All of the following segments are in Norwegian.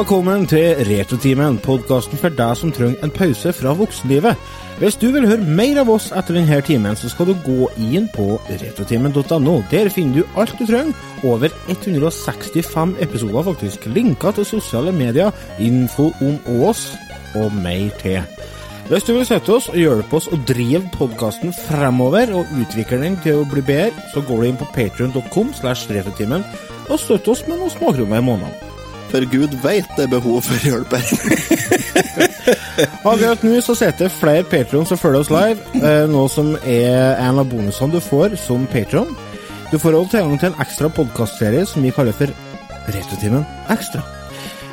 Velkommen til Retrotimen, podkasten for deg som trenger en pause fra voksenlivet. Hvis du vil høre mer av oss etter denne timen, så skal du gå inn på retrotimen.no. Der finner du alt du trenger. Over 165 episoder, faktisk. Linker til sosiale medier, info om oss og mer til. Hvis du vil støtte oss og hjelpe oss å drive podkasten fremover og utvikle den til å bli bedre, så går du inn på patrion.com slash retrotimen og støtt oss med noen småkroner i måneden. For Gud veit det er behov for hjelp her. Akkurat nå så sitter flere Patron som følger oss live, eh, noe som er en av bonusene du får som Patron. Du får også tilgang til en ekstra podkastserie som vi kaller for Retrotimen Ekstra.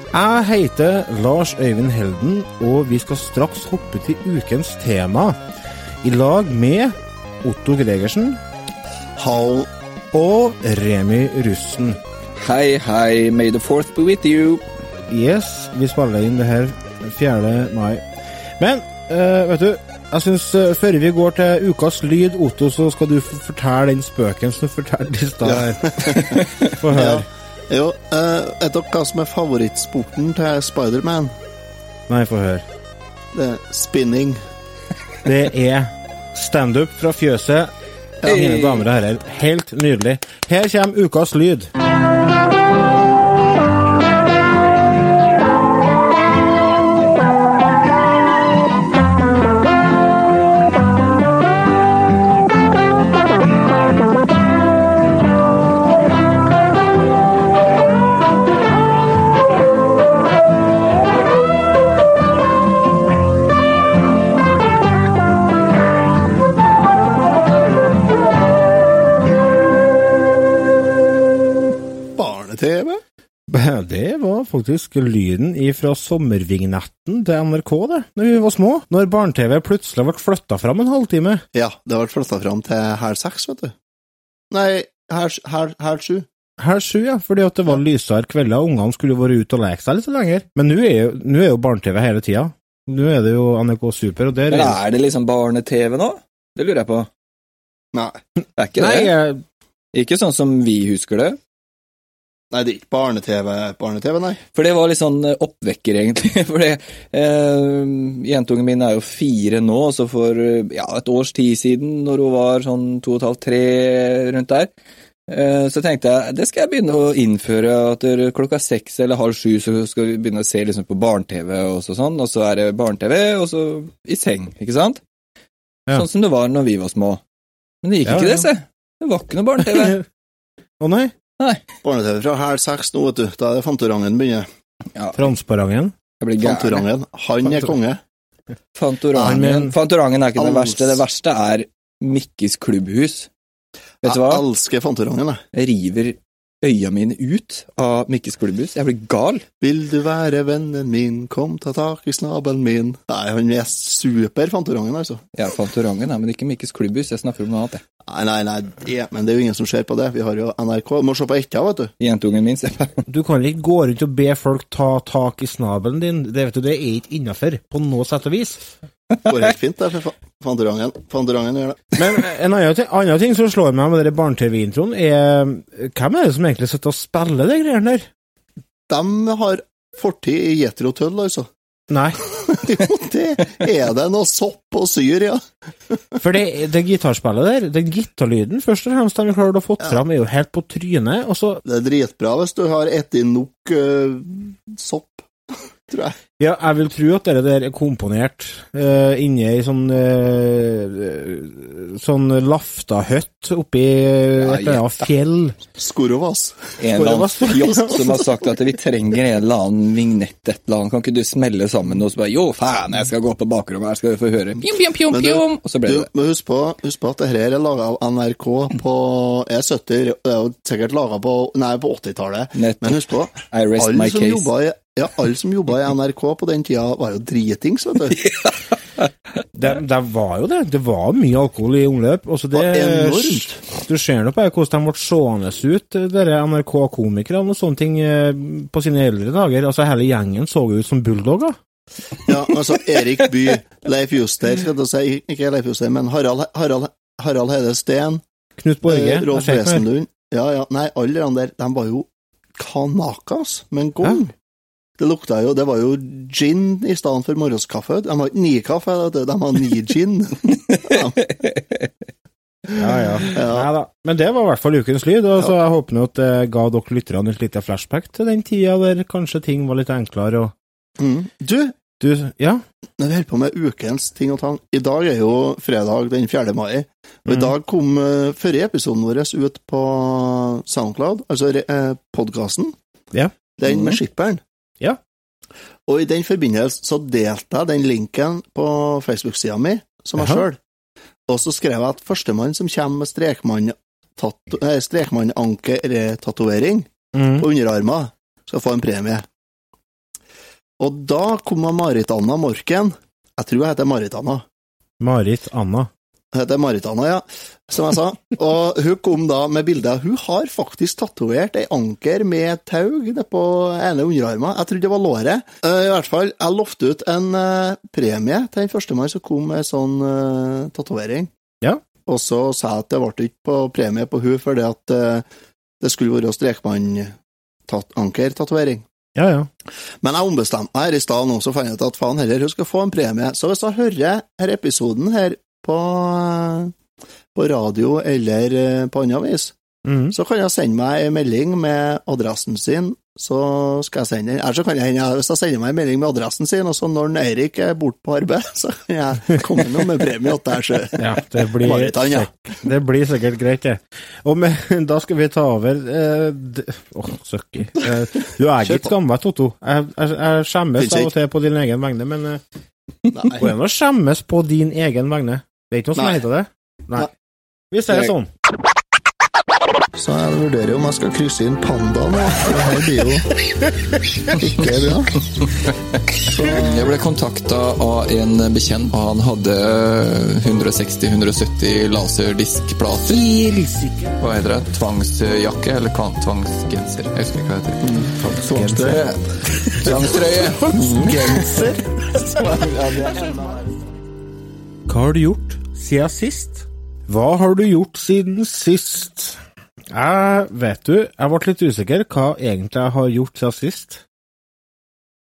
Jeg heter Lars Øyvind Helden, og vi skal straks hoppe til ukens tema. I lag med Otto Gregersen Hall og Remi Russen. Hei, hei, may the fourth be with you. Yes, vi spiller inn det her 4. mai. Men, uh, vet du, jeg syns uh, før vi går til ukas lyd, Otto, så skal du fortelle den spøken som du fortalte i stad her. Få høre. Ja. Jo, uh, vet dere hva som er favorittsporten til Spiderman? Nei, få høre. Det er spinning. Det er standup fra fjøset. Mine damer og herrer, helt nydelig. Her kommer ukas lyd. Barne-TV? Det var faktisk lyden ifra sommervignetten til NRK, det, når vi var små. Når barne-TV plutselig ble flytta fram en halvtime. Ja, det ble flytta fram til halv seks, vet du. Nei, halv sju. halv sju. Ja, fordi at det var lysere kvelder, og ungene skulle vært ute og leke seg litt lenger. Men nå er jo, er jo barne-TV hele tida. Nå er det jo NRK Super, og der Men er det liksom barne-TV nå? Det lurer jeg på. Nei. Det er ikke Nei, det? jeg- Ikke sånn som vi husker det? Nei, det er ikke barne-TV, barne-TV, nei. For det var litt sånn eh, oppvekker, egentlig. For det, eh, jentungen min er jo fire nå, så for eh, ja, et års tid siden, når hun var sånn to og et halvt, tre rundt der, eh, så tenkte jeg det skal jeg begynne å innføre, at klokka seks eller halv sju så skal vi begynne å se liksom på barne-TV og så sånn, og så er det barne-TV, og så i seng, ikke sant? Ja. Sånn som det var når vi var små. Men det gikk Ja, ikke det, se. Det var ikke noe barne-TV. Å nei, Barne-TV fra hæl seks nå, vet du. Da er det Fantorangen begynner. Ja, Transparangen. Fantorangen. Han er konge. Fantorangen. Fantorangen er ikke det verste. Det verste er Mikkis klubbhus. Vet du hva? Jeg elsker Fantorangen, jeg. Jeg river øya mine ut av Mikkes klubbhus. Jeg blir gal. Vil du være vennen min, kom ta tak i snabelen min. Nei, han er super Fantorangen, altså. Ja, Fantorangen, ja, men ikke Mikkes klubbhus. Jeg snakker om noe annet, jeg. Nei, nei, nei, det, men det er jo ingen som ser på det. Vi har jo NRK. Må se på Etta, vet du. Jentungen min ser på Du kan ikke gå rundt og be folk ta tak i snabelen din. Det vet du, det er ikke innafor, på noe sett og vis. Går helt fint, det. Fantorangen. Fantorangen gjør det. Men en annen ting, annen ting som slår meg med den barne-TV-introen, er Hvem er det som egentlig sitter og spiller de greiene der? De har fortid i Jetro Tull, altså. Nei, Jo, det er det. Noe sopp og syr, ja. for det, det gitarspillet der, den gitarlyden først og fremst de har klart å få fram, er jo helt på trynet. Og så Det er dritbra hvis du har spist nok uh, sopp, tror jeg. Ja, jeg vil tro at det der er komponert uh, inne i sånn uh, Sånn lafta-høtt oppi et eller annet fjell. Skorovas. en eller annen Skulle som har sagt at vi trenger en eller annen vignett, et eller annet. Kan ikke du smelle sammen og så bare Jo, faen, jeg skal gå på bakrommet, her skal vi få høre Pjom, pjom, pjom, du- pjom. Og så ble Du det det. må huske på, husk på at det her er laga av NRK på E70. Det er jo sikkert laga på, nei, på 80-tallet. Men husk på, alle som, jobba i, ja, alle som jobba i NRK på den tida, var jo dritings, vet du. Det, det var jo det. Det var mye alkohol i omløp. Altså det, var enormt. Du ser nå bare hvordan de ble seende ut, dere NRK-komikerne og sånne ting, eh, på sine eldre dager. Altså, hele gjengen så ut som bulldogger. Ja, altså Erik By, Leif Juster, skal jeg si, ikke Leif Juster, men Harald, Harald, Harald Heide Steen, Knut Borge. eh, Rolf. Wesenlund Ja, ja, nei, alle de der, de var jo kanakas med en gang. Det lukta jo Det var jo gin i stedet for morgenskaffe. De har ikke nikaffe, de har ni-gin. Ja, ja. Ja. Nei da. Men det var i hvert fall ukens lyd, og så jeg håper nå at det ga dere lytterne et lite flashback til den tida der kanskje ting var litt enklere og Mm. Du, Du, ja? når vi holder på med ukens ting og tang I dag er jo fredag den 4. mai, og i Mm. dag kom uh, forrige episoden vår ut på Soundcloud, altså uh, podkasten. Ja. Den med Mhm. skipperen. Ja. Og i den forbindelse så delte jeg den linken på Facebook-sida mi, som jeg sjøl. Og så skrev jeg at førstemann som kommer med strekmann- tato- strekmannanker-tatovering Mm. på underarmen, skal få en premie. Og da kom Marit-Anna Morken. Jeg tror jeg heter Marit-Anna. Marit Anna. Heter Marit-Anna, ja, som jeg sa. Og hun kom da med bilder. Hun har faktisk tatovert ei anker med tau på ene underarmen. Jeg trodde det var låret. Eh, I hvert fall, jeg lovte ut en eh, premie til den førstemann som kom med sånn uh, tatovering. Ja. Og så sa jeg at det ble ikke på premie på hun fordi at uh, det skulle være strekmann-anker-tatovering. Ja, ja. Men jeg ombestemte meg her i stad nå, så fant jeg ut at faen heller, hun skal få en premie. Så hvis jeg hører her episoden her på, på radio eller eh, på annet vis, Mm. så kan jeg sende meg en melding med adressen sin, så skal jeg sende den. Eller så kan jeg, hvis jeg sender meg en melding med adressen sin, og så når Eirik er borte på arbeid, så kan jeg komme nå med premie til deg, sjø. ja det, blir, Maritan, ja. det blir sikkert greit, det. Og med, da skal vi ta over eh, oh, søkki. Eh, du er ikke skammet, Totto. Jeg, jeg, jeg skjemmes av og til på din egen vegne, men eh, går det an å skjemmes på din egen vegne? Det er ikke noe som heter det? Nei. Nei. Vi ser det sånn. Så jeg vurderer om jeg skal krysse inn panda nå, det her blir jo ikke bra. Jeg ble kontakta av en bekjent, og han hadde 160-170 laserdiskplater. Hva heter det? Tvangsjakke eller tvangsgenser? Jeg husker ikke hva det heter. Tvangstrøye. Tvangstrøye. Genser. Hva har du gjort siden sist? Hva har du gjort siden sist? Jeg vet du, jeg ble litt usikker hva egentlig jeg har gjort siden sist.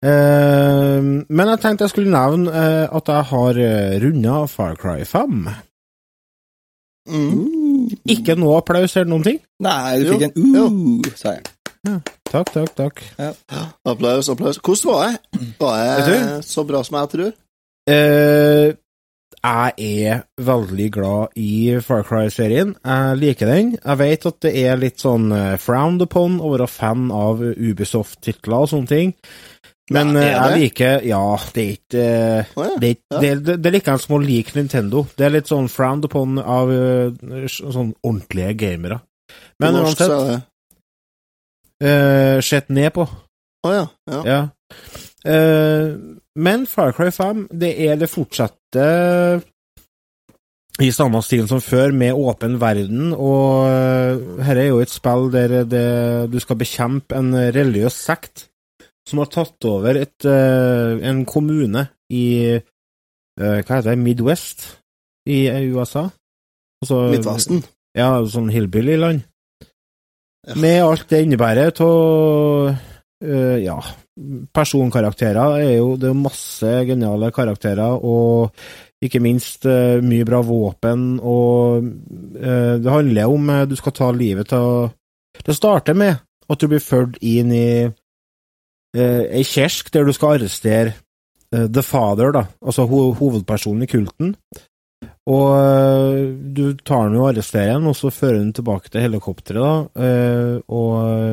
Eh, men jeg tenkte jeg skulle nevne eh, at jeg har uh, runda Far Cry 5. Mm. Ikke noe applaus eller noen ting. Nei, du fikk en uh, sa jeg. Takk, takk, takk. Applaus, applaus. Hvordan var jeg? Var jeg så bra som jeg tror? Eh, jeg er veldig glad i Far Cry-serien. Jeg liker den. Jeg vet at det er litt sånn eh, frowned upon å være fan av Ubisoft-titler og sånne ting. Men Ja, eh, jeg liker Ja, det er ikke ja. Det Ja. det, det, det er like som å like Nintendo. Det er litt sånn frowned upon av eh, sånn ordentlige gamere. Men uansett, det uh, sett ned på. Å ja. ja. Ja. Eh, men Far Cry 5, det er det fortsatte i samme stil som før, med åpen verden, og dette her er jo et spill der det, du skal bekjempe en religiøs sekt som har tatt over et, eh, en kommune i eh, Hva heter det? Midwest i eh, USA? Altså, Midtvesten. Ja, sånn hillbilly-land. Ja. Med alt det innebærer av Ja, personkarakterer er jo Det er masse geniale karakterer, og ikke minst eh, mye bra våpen, og eh, det handler om eh, du skal ta livet av Det starter med at du blir ført inn i ei kjersk der du skal arrestere The Father, da, altså ho hovedpersonen i kulten. Og du tar den og arresterer den, og så fører den tilbake til helikopteret, da. og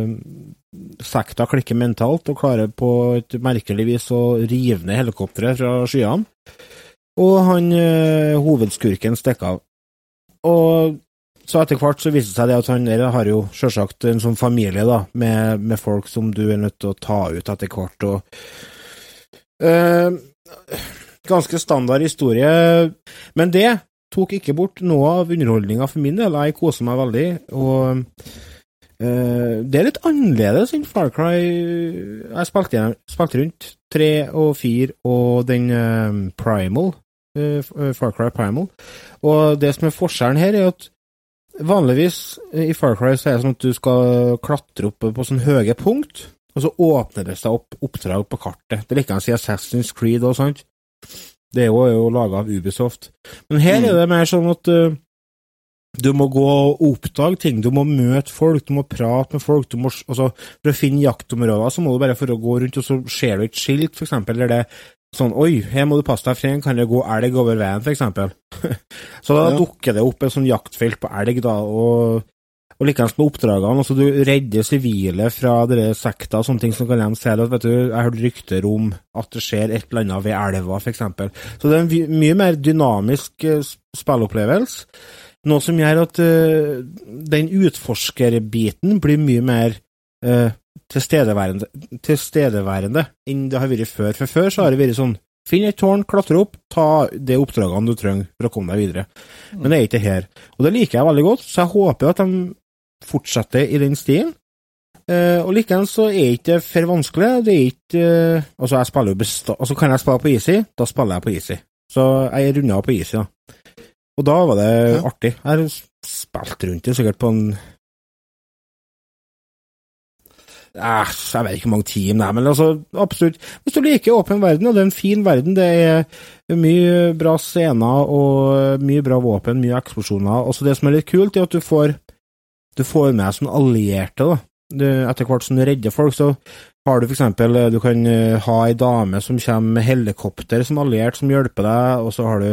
sekta klikker mentalt og klarer på et merkelig vis å rive ned helikopteret fra skyene. Og han øh, hovedskurken stikker av. Og så etter hvert så viser det seg det at han der har jo selvsagt en sånn familie, da, med, med folk som du er nødt til å ta ut etter hvert, og øh, Ganske standard historie, men det tok ikke bort noe av underholdninga for min del. Jeg koser meg veldig, og det er litt annerledes enn Far Cry. Jeg spilte, spilte rundt tre og fire og den eh, Primal, eh, Far Cry Primal, og det som er forskjellen her, er at vanligvis eh, i Far Cry så er det sånn at du skal klatre opp på sånn høye punkt, og så åpner det seg opp oppdrag på kartet. Det er like å si Assassin's Creed og sånt. Det er jo, er jo laga av Ubisoft. Men her er det mer sånn at uh, du må gå og oppdage ting, du må møte folk, du må prate med folk. Du må, altså, for å finne jaktområder så må du bare for å gå rundt, og så ser du et skilt, for eksempel, eller det sånn Oi, her må du passe deg, for her kan det gå elg over veien, for eksempel. så da Ja. dukker det opp et sånn jaktfelt på elg, da, og og likeens med oppdragene, altså du redder sivile fra dere sekta og sånne ting, som kan de si at vet du, jeg har hørt rykter om at det skjer et eller annet ved elva, for eksempel. Så det er en mye mer dynamisk eh, spillopplevelse, noe som gjør at uh, den utforskerbiten blir mye mer uh, tilstedeværende, tilstedeværende enn det har vært før. For før så har det vært sånn Finn et tårn, klatre opp, ta de oppdragene du trenger for å komme deg videre. Men det er ikke her. Og det liker jeg veldig godt, så jeg håper at de fortsetter i den stien. Uh, og likeens så er ikke det for vanskelig. Det er ikke uh, Altså, jeg spiller jo besta... Altså, kan jeg spille på easy, da spiller jeg på easy. Så jeg runda på easy, da. Og da var det Ja. artig. Jeg har spilt rundt det sikkert på en Æsj, jeg vet ikke hvor mange team det er, men altså, absolutt. Hvis du liker åpen verden, og det er en fin verden, det er mye bra scener og mye bra våpen, mye eksplosjoner. Også det som er litt kult, er at du får, du får med sånne allierte, da. Du, etter hvert som du redder folk, så har du for eksempel Du kan eh, ha ei dame som kommer med helikopter som alliert, som hjelper deg, og så har du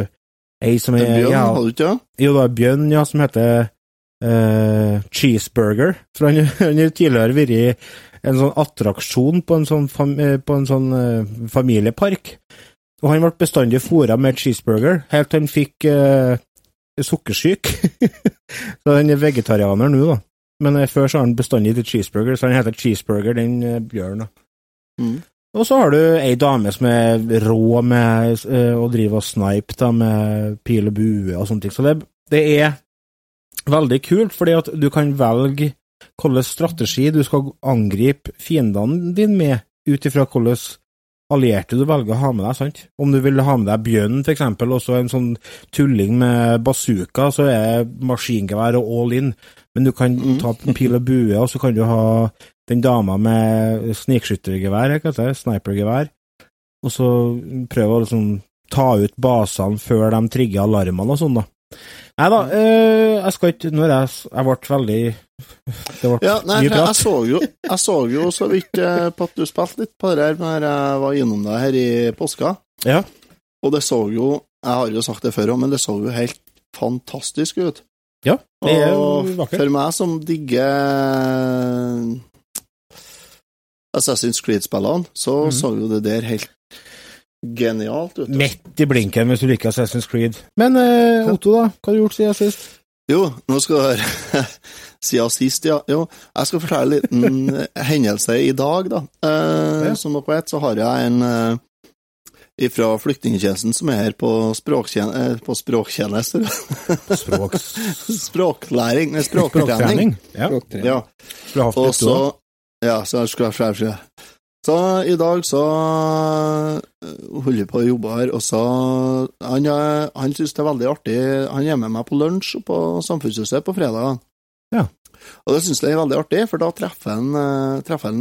ei som er bjørn, ja, hadde du ikke det? jo, det var Bjørn, ja, som heter eh, Cheeseburger. For han har tidligere vært en sånn attraksjon på en sånn, fam, eh, på en sånn eh, familiepark. Og han ble bestandig fôra med cheeseburger, helt til han fikk eh, sukkersyk. så han er vegetarianer nå, da. Men før så har han bestandig gitt cheeseburger, så han heter Cheeseburger, den bjørnen. Mm. Og så har du ei dame som er rå med eh, å drive og snipe da, med pil og bue og sånne ting. Så det, det er veldig kult, fordi at du kan velge hvilken strategi du skal angripe fiendene dine med, ut ifra hvilke allierte du velger å ha med deg. sant? Om du vil ha med deg bjørnen, for eksempel, og så en sånn tulling med bazooka, så er maskingevær og all in. Men du kan Mm. ta pil og bue, og så kan du ha den dama med snikskyttergevær, snipergevær, og så prøve å liksom ta ut basene før de trigger alarmene og sånn, da. Nei da, øh, jeg skal ikke Når jeg, jeg ble veldig Det ble Ja, nei, mye prat. jeg, så jo, jeg så jo så vidt eh, på at du spilte litt på det her når jeg var innom deg her i påska. Ja. Og det så jo Jeg har jo sagt det før òg, men det så jo helt fantastisk ut. Ja, det er Og vakkert. for meg som digger Assassin's Creed-spillene, så mm. så jo det der helt genialt ut. Midt i blinken hvis du liker Assassin's Creed. Men eh, Otto, da? Hva har du gjort siden sist? Jo, nå skal du høre Siden sist, ja. Jo, jeg skal fortelle en liten eh, hendelse i dag, da. Eh, Ja. Som dere vet, så har jeg en eh, fra flyktningtjenesten som er her på, språktjen eh, på språktjenester. Språks... Språklæring, nei, språktrening. Språktrening. Ja. Ja. Og så. Ja, så jeg skulle ha. Så i dag så øh, holder jeg på å jobbe her, og så Han, er- han syns det er veldig artig. Han er med meg på lunsj på Samfunnshuset på fredag. Ja. Og det syns jeg er veldig artig, for da treffer han, øh, treffer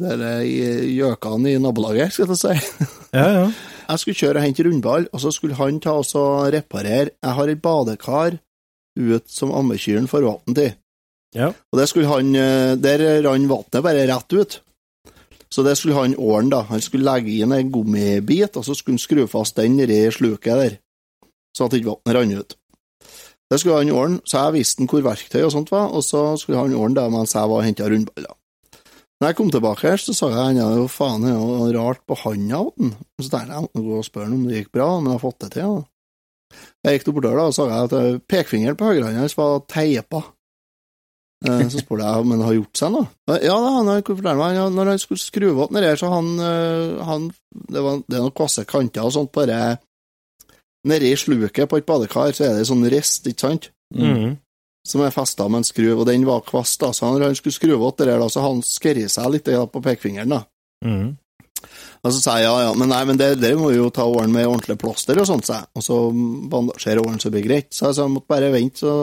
dere i- gjøkene i nabolaget, skal jeg si. Ja, ja. Jeg skulle kjøre og hente rundball, og så skulle han ta oss og reparere Jeg har et badekar ut som ammekyrne får vann til. Ja. Og det skulle han eh, Der rant vannet bare rett ut. Så det skulle han ordne, da. Han skulle legge inn en gummibit, og så skulle han skru fast den nedi sluket der, så at ikke vannet rant ut. Det skulle han ordne, så jeg visste han hvor verktøy og sånt var, og så skulle han ordne det mens jeg var og henta rundballer. Når jeg kom tilbake her, så sa jeg han jo faen det er noe rart på handa på den. Så tenkte jeg å gå og spørre om det gikk bra, om han har fått det til. Da. Jeg gikk bortover døra og sa jeg at pekefingeren på høyrehånda hans var teipa. Eh, Så spurte jeg om han har gjort seg noe. Ja da, han fortalte meg når han skulle skru opp nedi her, så han, eh, han det, var, det er noen kvasse kanter og sånt, bare nedi sluket på et badekar, så er det en sånn rist, ikke sant? Mm. som er festa med en skruv, og den var kvast, da, så han, han skulle skru opp det der, da, så han skerret seg litt da, på pekefingeren, da. Mm. Og så sa jeg ja, ja, men nei, men det, det må vi jo ta åren med ordentlig plaster og sånt, sa jeg, og så bandasjere åren så blir det greit. Så jeg sa jeg måtte bare vente, så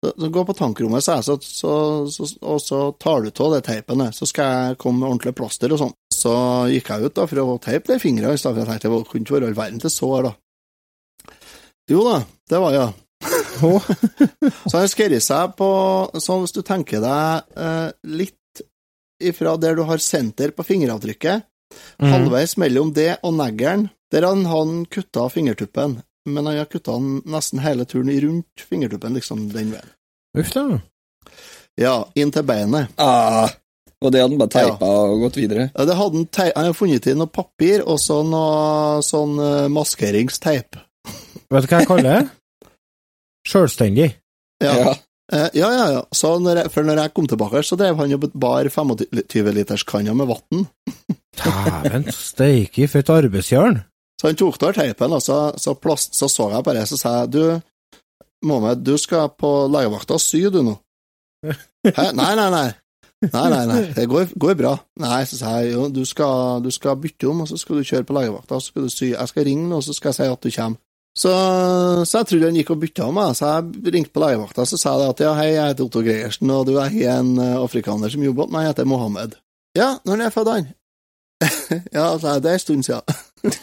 Så, så Gå på tankrommet, sa jeg, så, så, så, og så tar du av det teipen, der, så skal jeg komme med ordentlig plaster og sånn. Så gikk jeg ut da for å teipe de fingrene, i stedet for jeg tenkte det kunne ikke være all verden til sår, da. Jo da, det var ja. så han skrevet seg på Så hvis du tenker deg eh, litt ifra der du har senter på fingeravtrykket, Mm. halvveis mellom det og neglen, der han, han kutta fingertuppen, men han har kutta den nesten hele turen rundt fingertuppen, liksom den veien. Uff da. Ja, inn til beinet. Ah, og det hadde han bare teipa og gått videre. Ja, det hadde han, han hadde funnet i noe papir og så noe sånn eh, maskeringsteip. Vet du hva jeg kaller det? Sjølstendig. Ja. Ja. Eh, ja, ja, ja. Så når jeg, for når jeg kom tilbake, så drev han og bar 25-literskanner med vann. Dæven steike, for et arbeidsjern. Så han tok av teipen, og så, så, plast, så så jeg bare, så sa jeg du, Mohammed, du skal på legevakta og sy, du nå. Hæ? Nei, nei, nei. Nei, nei, nei, det går, går bra. Nei, så sa jeg jo, du skal, du skal bytte om, og så skal du kjøre på legevakta, og så skal du sy. Jeg skal ringe nå, og så skal jeg si at du kommer. Så, så jeg trodde han gikk og bytta om meg, så jeg ringte på legevakta, så sa jeg at ja, hei, jeg heter Otto Greiersen, og du er en eh, afrikaner som jobber hos meg, jeg heter Mohammed. Ja, når er født han? ja, sa jeg, det er en stund siden.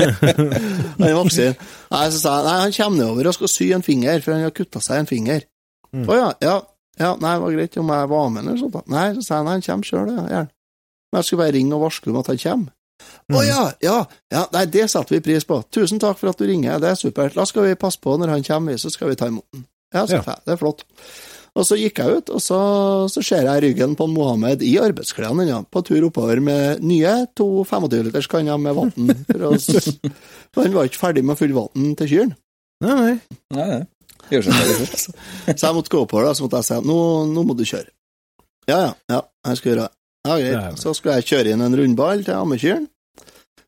han er voksen. Nei, så sa jeg nei, han kommer nedover og skal sy en finger, for han har kutta seg en finger. Å Mm. ja, ja, ja, nei, det var greit om jeg var med, eller sånt. Nei, så sa jeg nei, han kommer sjøl, ja, gjerne. Men jeg skulle bare ringe og varsle om at han kommer. Å Mm. ja, ja, ja, nei, det setter vi pris på. Tusen takk for at du ringer, det er supert. Da skal vi passe på når han kommer, så skal vi ta imot den. Ja, så Ja. det er flott. Og så gikk jeg ut, og så, så ser jeg ryggen på Mohammed i arbeidsklærne ja, på tur oppover med nye to 25-liters kanner med vann. For, han var ikke ferdig med å fylle vann til kyrne. Nei, nei. Nei, nei. Gjør seg ferdig. Så jeg måtte gå oppover, da, så måtte jeg si nå, nå må du kjøre. Ja, ja, ja, jeg skal gjøre det. Ja, greit. Så skulle jeg kjøre inn en rundball til ammekyren.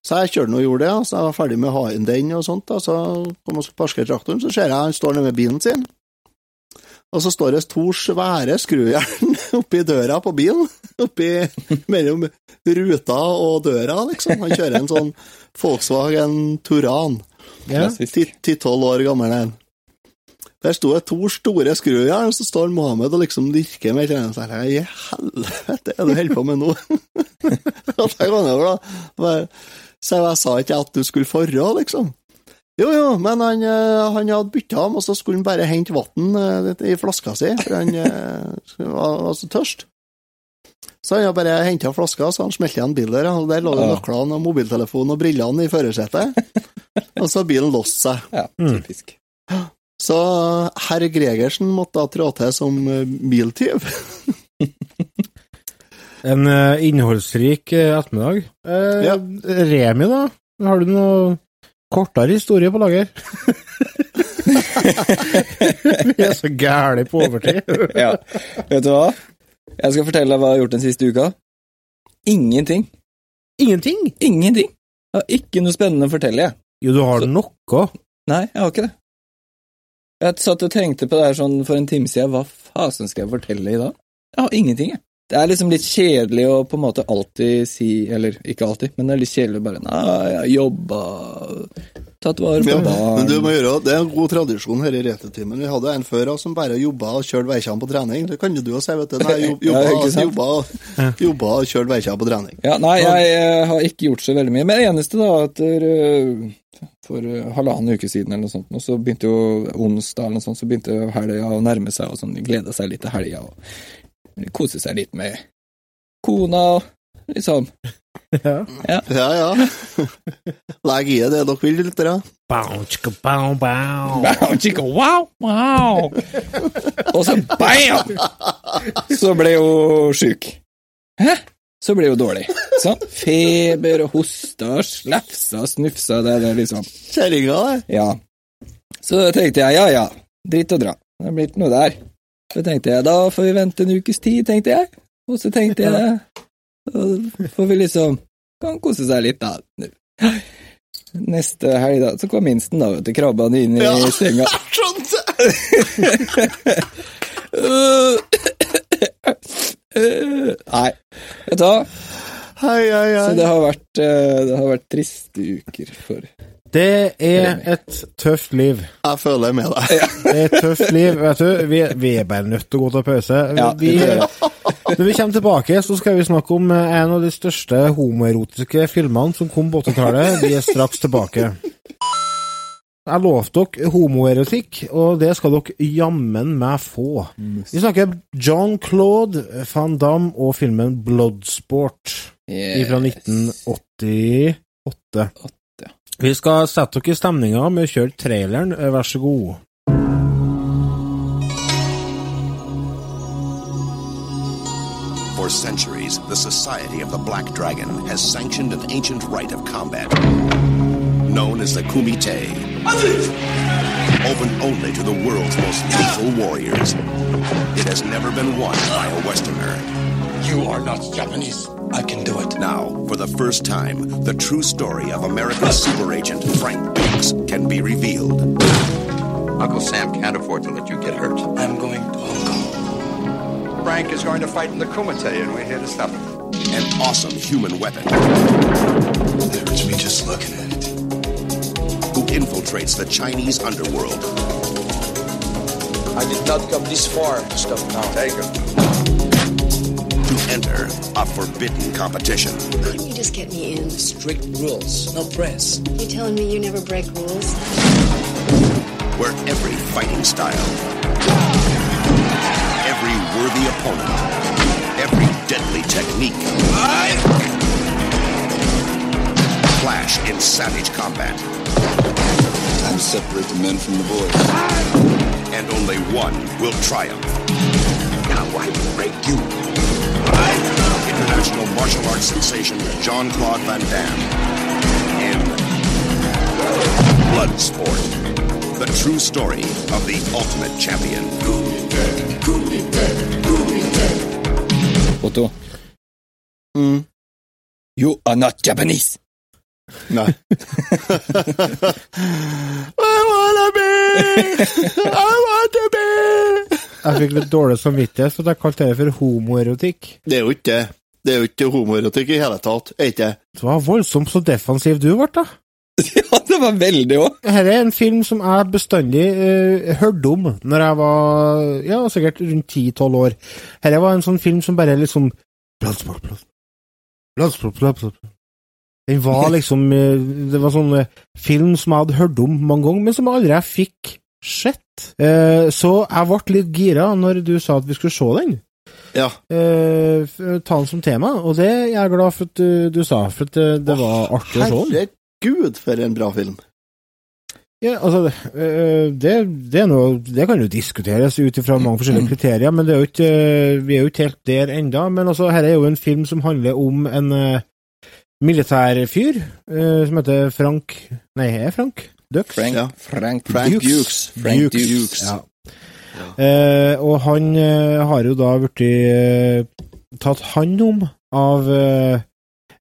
Så jeg kjørte og gjorde det, og så jeg var ferdig med å ha inn den og sånt, da, så kom jeg og parkere traktoren, så ser jeg han står nede med bilen sin. Og så står det to svære skrujern oppi døra på bilen, oppi mellom ruta og døra, liksom. Han kjører en sånn Volkswagen Turan, Ja. Klassisk. ti-tolv år gammel en. Der sto det to store skrujern, og så står Mohammed og liksom dirker med et eller annet. I helvete, er det du holder på med nå? Og så går jeg over, da. Så jeg sa ikke at du skulle forra, liksom. Jo, jo, men han, eh, han hadde bytta ham, og så skulle han bare hente vann eh, i flaska si, for han eh, var, var så tørst. Så han bare henta flaska, så han smelte igjen bilen der, og der lå det Ja. nøklene og mobiltelefonen og brillene i førersetet. Og så har bilen låst seg. Ja, Mm. typisk. Så herr Gregersen måtte da trå til som eh, biltyv. En eh, innholdsrik eh, ettermiddag. Eh, Ja. Remi, da? Har du noe kortere historie på lager? Vi er så gæli på overtid. Ja. Vet du hva? Jeg skal fortelle deg hva jeg har gjort den siste uka. Ingenting. Ingenting? Ingenting. Jeg har ikke noe spennende å fortelle, jeg. Jo, du har Så- noe. Nei, jeg har ikke det. Jeg satt og tenkte på det her sånn for en time siden. Hva fasen skal jeg fortelle i dag? Jeg har ingenting, jeg. Det er liksom litt kjedelig å på en måte alltid si Eller ikke alltid, men det er litt kjedelig å bare Nei, jeg har jobba Tatt vare på Ja, barn men du må gjøre, Det er en god tradisjon her i Retetimen. Vi hadde en før som bare jobba og kjørte veikjene på trening. Det kan jo du òg si, vet du. Nei, jobba, Ja, jobba, jobba, jobba og kjørte veikjene på trening. Ja, nei, jeg, jeg, har ikke gjort så veldig mye. Men det eneste, da, etter eh, for eh, halvannen uke siden eller noe sånt, og så begynte jo onsdag eller noe sånt, så begynte helga å nærme seg, og sånn, gleda seg litt til helga, og kose seg litt med kona, og liksom Ja. Ja, ja. Legg i det dere vil, lyttere. Bow, chicka, bow, bow. Bow, chicka, wow, wow. Og så bam! Så ble hun sjuk. Hæ? Så ble hun dårlig. Sånn. Feber og hosta og slefsa og snufsa. Det er det liksom Kjerringa, det. Ja. Så tenkte jeg ja ja, dritt og dra. Det er blitt noe der. Så tenkte jeg da får vi vente en ukes tid, tenkte jeg. Og så tenkte jeg da får vi liksom kan kose seg litt, da. Neste helg, da, så kom minsten, da, vet du. Krabba han inn i Ja. senga. Nei, vet du hva? Hei, hei, Så det har vært, eh, det har vært triste uker for Det er et tøft liv. Jeg føler med deg. Det er et tøft liv, vet du. Vi, vi er bare nødt til å gå til pause. Ja, vi, når vi kommer tilbake, så skal vi snakke om eh, en av de største homoerotiske filmene som kom på 80-tallet. Vi er straks tilbake. Jeg lovte dere homoerotikk, og det skal dere jammen meg få. Vi snakker John-Claude van Damme og filmen Bloodsport fra 1988. Vi skal sette dere i stemninga med å kjøre traileren, eh, vær så god. For centuries, the Society of the Black Dragon has sanctioned an ancient rite of combat known as the Kumite. Open only to the world's most lethal warriors. It has never been won by a Westerner. You are not Japanese. I can do it. Now, for the first time, the true story of America's super agent Frank Dukes can be revealed. Uncle Sam can't afford to let you get hurt. I'm going to Hong Kong. Frank is going to fight in the Kumite, and we're here to stop him. An awesome human weapon It hurts me just looking at it. who infiltrates the Chinese underworld. I did not come this far to stop now. Take him. To enter a forbidden competition. Couldn't you just get me in? Strict rules, no press. You telling me you never break rules? where every fighting style, every worthy opponent, every deadly technique clash in savage combat, Time to separate the men from the boys. and only one will triumph. Now I break you. International martial arts sensation Jean Claude Van Damme in Bloodsport, the true story of the ultimate champion. Otto, Mm. you are not Japanese. No. I wanna be! I want to be! Jeg fikk litt dårlig samvittighet for at jeg kalte det for homoerotikk. Det er jo ikke det. Det er jo ikke homoerotikk i hele tatt, er ikke det? Det var voldsomt så defensiv du ble, da. ja, det var veldig òg. Dette er en film som jeg bestandig uh, hørte om når jeg var ja, sikkert rundt 10-12 år. Dette var en sånn film som bare liksom Bloodsport, bloodsport, bloodsport, bloodsport. Den var liksom eh, Det var sånn eh, film som jeg hadde hørt om mange ganger, men som aldri jeg fikk sett. Så jeg ble litt gira når du sa at vi skulle se den. Ja. Uh, ta den som tema, og det er jeg glad for at du, du sa, for at det, det var artig å se den. Herregud, for en bra film. Ja, altså, uh, det, det, er noe, det kan jo diskuteres ut ifra mange forskjellige kriterier, men det er jo ikke, vi er jo ikke helt der enda. Men altså, her er jo en film som handler om en uh, militærfyr som heter Frank Nei, er Frank? Dux? Frank, Ja. Frank, Frank Dukes. Dukes. Frank Dukes. Dukes. Ja. Eh, og han eh, har jo da blitt eh, tatt hånd om av eh,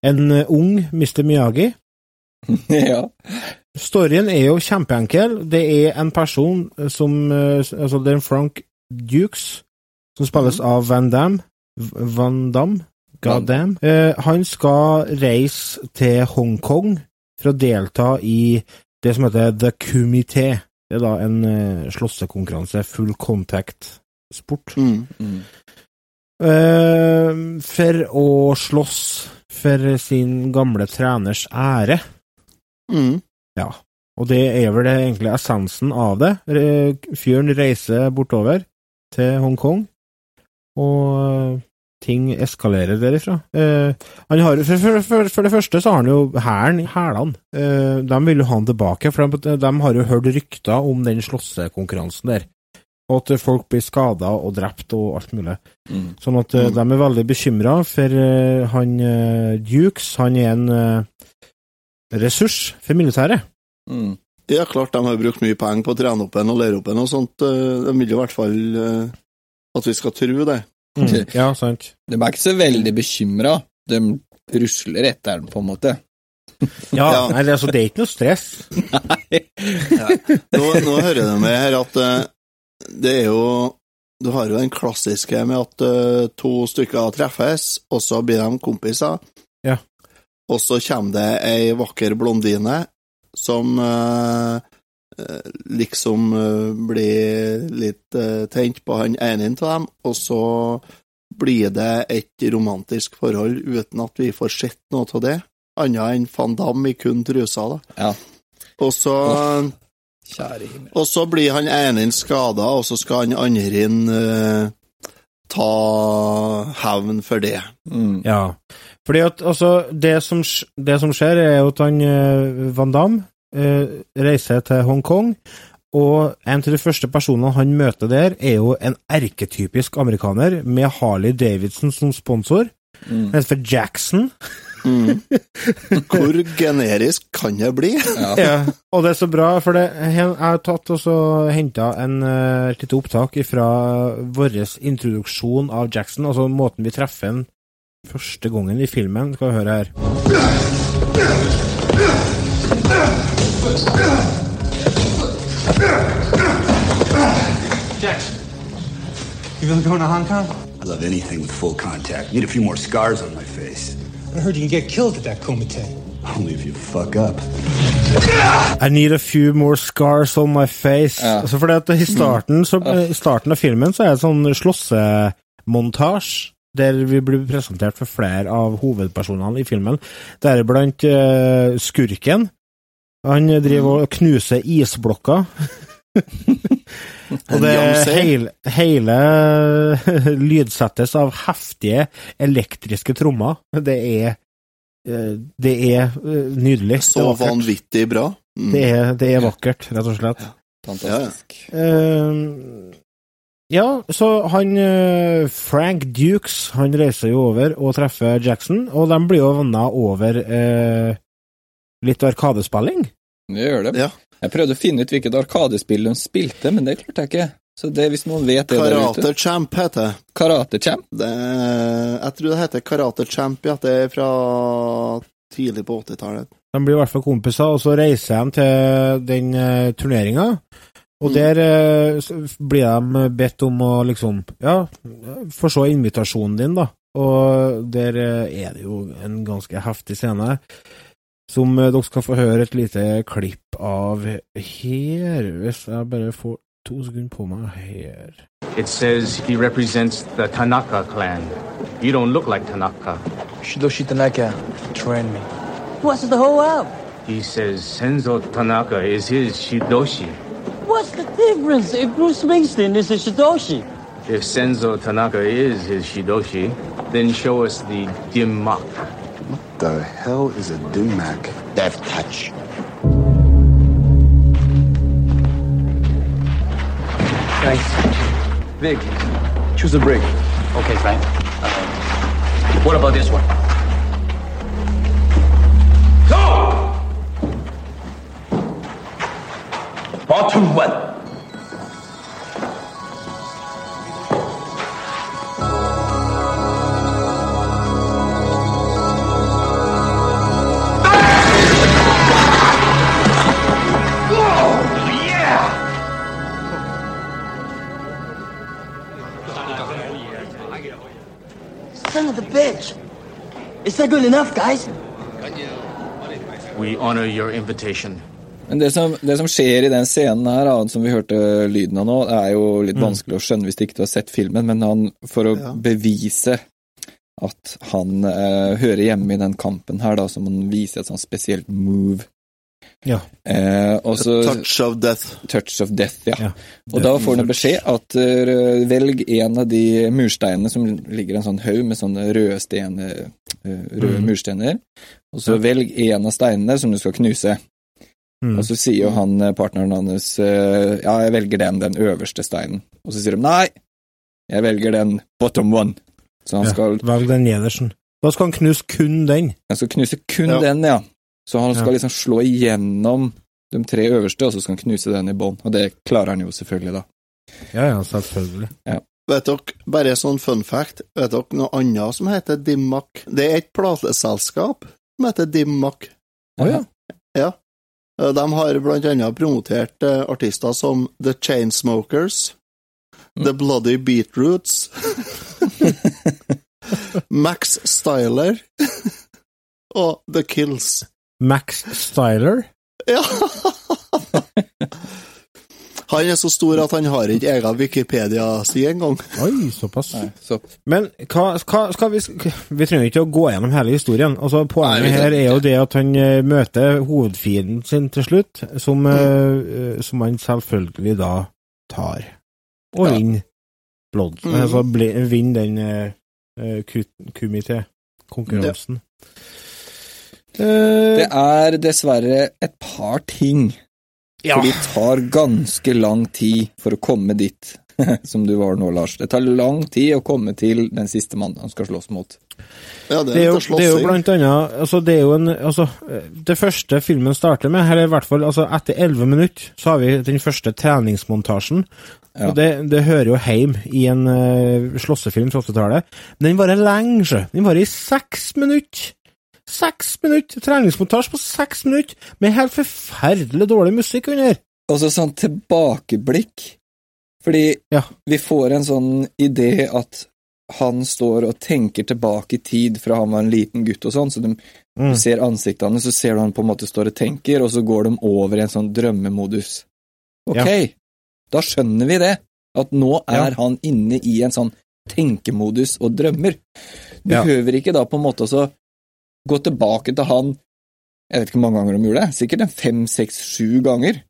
en ung Mr. Miyagi. ja. Storyen er jo kjempeenkel. Det er en person som eh, Altså, det er en Frank Dukes, som spilles av Van Damme. Van Damme? God damn. Eh, han skal reise til Hongkong for å delta i det som heter The Kumite. Det er da en uh, slåssekonkurranse, full contact-sport. Mm. Mm. Uh, for å slåss for sin gamle treners ære. Mm. Ja, og det er vel det egentlig essensen av det. Re- Fyren reiser bortover til Hongkong, og eh, ting eskalerer derifra. Eh, han har, for, for, for, for det første så har han jo hæren, hælene. Eh, de vil jo ha han tilbake, for de, de har jo hørt rykter om den slåssekonkurransen der. Og at folk blir skada og drept og alt mulig. Mm. Sånn at mm. de er veldig bekymra, for eh, han uh, Dukes, han er en uh, ressurs for militæret. Mm. Ja, klart de har brukt mye penger på å trene opp en og lære opp en og sånt. eh, De vil i hvert fall eh, at vi skal tro det. Mm. Ja, sant. De er ikke så veldig bekymra. De rusler etter den, på en måte. Ja, Ja. Nei, det, altså, det er ikke noe stress. Nå, nå hører du med her at eh, det er jo Du har jo den klassiske med at eh, to stykker treffes, og så blir de kompiser. Ja. Og så kommer det ei vakker blondine som eh, liksom eh, blir litt eh, tent på han ene av dem, og så blir det et romantisk forhold uten at vi får sett noe av det, annet enn van Damme i kun trusa, da. Ja. Og så Kjære himmel. og så blir han ene skada, og så skal han andre inn eh, ta hevn for det. Mm. Ja. Fordi at altså, det som, det som skjer, er jo at han eh, Van Damme eh, reiser til Hongkong, og en av de første personene han møter der, er jo en erketypisk amerikaner med Harley Davidson som sponsor. Mm. Han heter for Jackson. Mm. Hvor generisk kan det bli? Ja. Ja, og det er så bra, for det, jeg har tatt og så henta en uh, lite opptak fra vår introduksjon av Jackson, altså måten vi treffer ham første gangen i filmen. Skal vi høre her. Jackson, you really going to Hong Kong? I love anything with full contact. Need a few more scars on my face. I heard you can get killed at that Kumite. Only if you fuck up. I need a few more scars on my face. Ja. Altså fordi at i starten, så, I starten av filmen så er det sånn slåssemontasje der vi blir presentert for flere av hovedpersonene i filmen, deriblant uh, skurken. Han driver og knuser isblokker. og det hele, hele lydsettes av heftige elektriske trommer. Det er eh, Det er eh, nydelig. Så vanvittig bra. Mm. Det er, det er vakkert, rett og slett. Fantastisk. Uh, ja, så han eh, Frank Dukes han reiser jo over og treffer Jackson, og de blir jo venner over eh, litt arkadespilling. Det gjør det. Ja. Jeg prøvde å finne ut hvilket arkadespill de spilte, men det klarte jeg ikke. Så det, hvis noen vet det der ute Champ heter det. Karate Champ? det. Jeg tror det heter Karate Champ, ja. Det er fra tidlig på 80-tallet. De blir i hvert fall kompiser, og så reiser de til den uh, turneringa. Og Mm. der uh, blir de bedt om å liksom Ja, få se invitasjonen din, da. Og der uh, er det jo en ganske heftig scene som eh, dere skal få høre et lite klipp av her, hvis jeg bare får to sekunder på meg her. It says he represents the Tanaka clan. You don't look like Tanaka. Shidoshi Tanaka, train me. What's the whole up? He says Senzo Tanaka is his Shidoshi. What's the difference if Bruce Springsteen is a Shidoshi? If Senzo Tanaka is his Shidoshi, then show us the Dimmak. What the hell is a Dumac? Death touch. Thanks. Big. Choose a brick. Okay, Frank. Uh, what about this one? Go! Bottom one. Is that good enough, guys? We honor your invitation. Men det som, det som skjer i den scenen her, som vi hørte lyden av nå, det er jo litt vanskelig å skjønne hvis du ikke har sett filmen, men han, for å Ja. bevise at han eh, hører hjemme i den kampen her, da, som han viser et sånt spesielt move. Ja. Eh, og så Touch of Death. Touch of Death, ja. Ja. Og da får han beskjed at uh, velg en av de mursteinene som ligger en sånn haug med sånne røde, stene, uh, røde mm. mursteiner, og så velg en av steinene som du skal knuse. Mm. Og så sier jo han eh, partneren hans uh, ja, jeg velger den, den øverste steinen. Og så sier de nei, jeg velger den bottom one. Så han Ja. skal, Velg den nedersten. Da skal han knuse kun den. han skal knuse kun Ja. den, ja. Så han skal Ja. liksom slå igjennom de tre øverste, og så skal han knuse den i bånn. Og det klarer han jo selvfølgelig, da. Ja, ja, selvfølgelig. Vet dere, bare sånn fun fact, vet dere noe annet som heter Dimmak? Det er et plateselskap som heter Dimmak. Å ja. Ja. Eh, De har blant annet promotert eh, artister som The Chainsmokers, The Bloody Beatroots, Max Styler og The Kills. Max Styler. Ja. Han er så stor at han har ikke egen Wikipedia-side engang. Oi, såpass. Nei, så, Men hva, hva skal vi Vi trenger ikke å gå gjennom hele historien. Altså, Poenget Nei, her er jo det at han eh, møter hovedfienden sin til slutt, som, eh, som han selvfølgelig da tar. Og Ja. vinner Blood. Mm. Altså vinner den uh, kumité-konkurransen. Det er dessverre et par ting. Ja. For det tar ganske lang tid for å komme dit som du var nå, Lars. Det tar lang tid å komme til den siste mannen han skal slåss mot. Ja, det Det er, er jo, det er jo blant annet altså Det er jo en altså, Det første filmen starter med, eller i hvert fall altså, etter elleve minutter, så har vi den første treningsmontasjen. Ja. Og det, det hører jo hjemme i en uh, slåssefilm fra 80-tallet. Men den varer lenge, sjø. Den varer i seks minutter! Seks minutter! Treningsmontasje på seks minutter, med helt forferdelig dårlig musikk under! Og så sånn tilbakeblikk. Fordi Ja. vi får en sånn idé at han står og tenker tilbake i tid fra han var en liten gutt og sånn, så de, Mm. du ser ansiktene, så ser du han på en måte står og tenker, og så går de over i en sånn drømmemodus. Ok, da skjønner vi det, at nå er Ja. han inne i en sånn tenkemodus og drømmer. Du Ja. behøver ikke da på en måte også gå tilbake til han, jeg vet ikke hvor mange ganger de gjorde det, sikkert en fem, seks, sju ganger.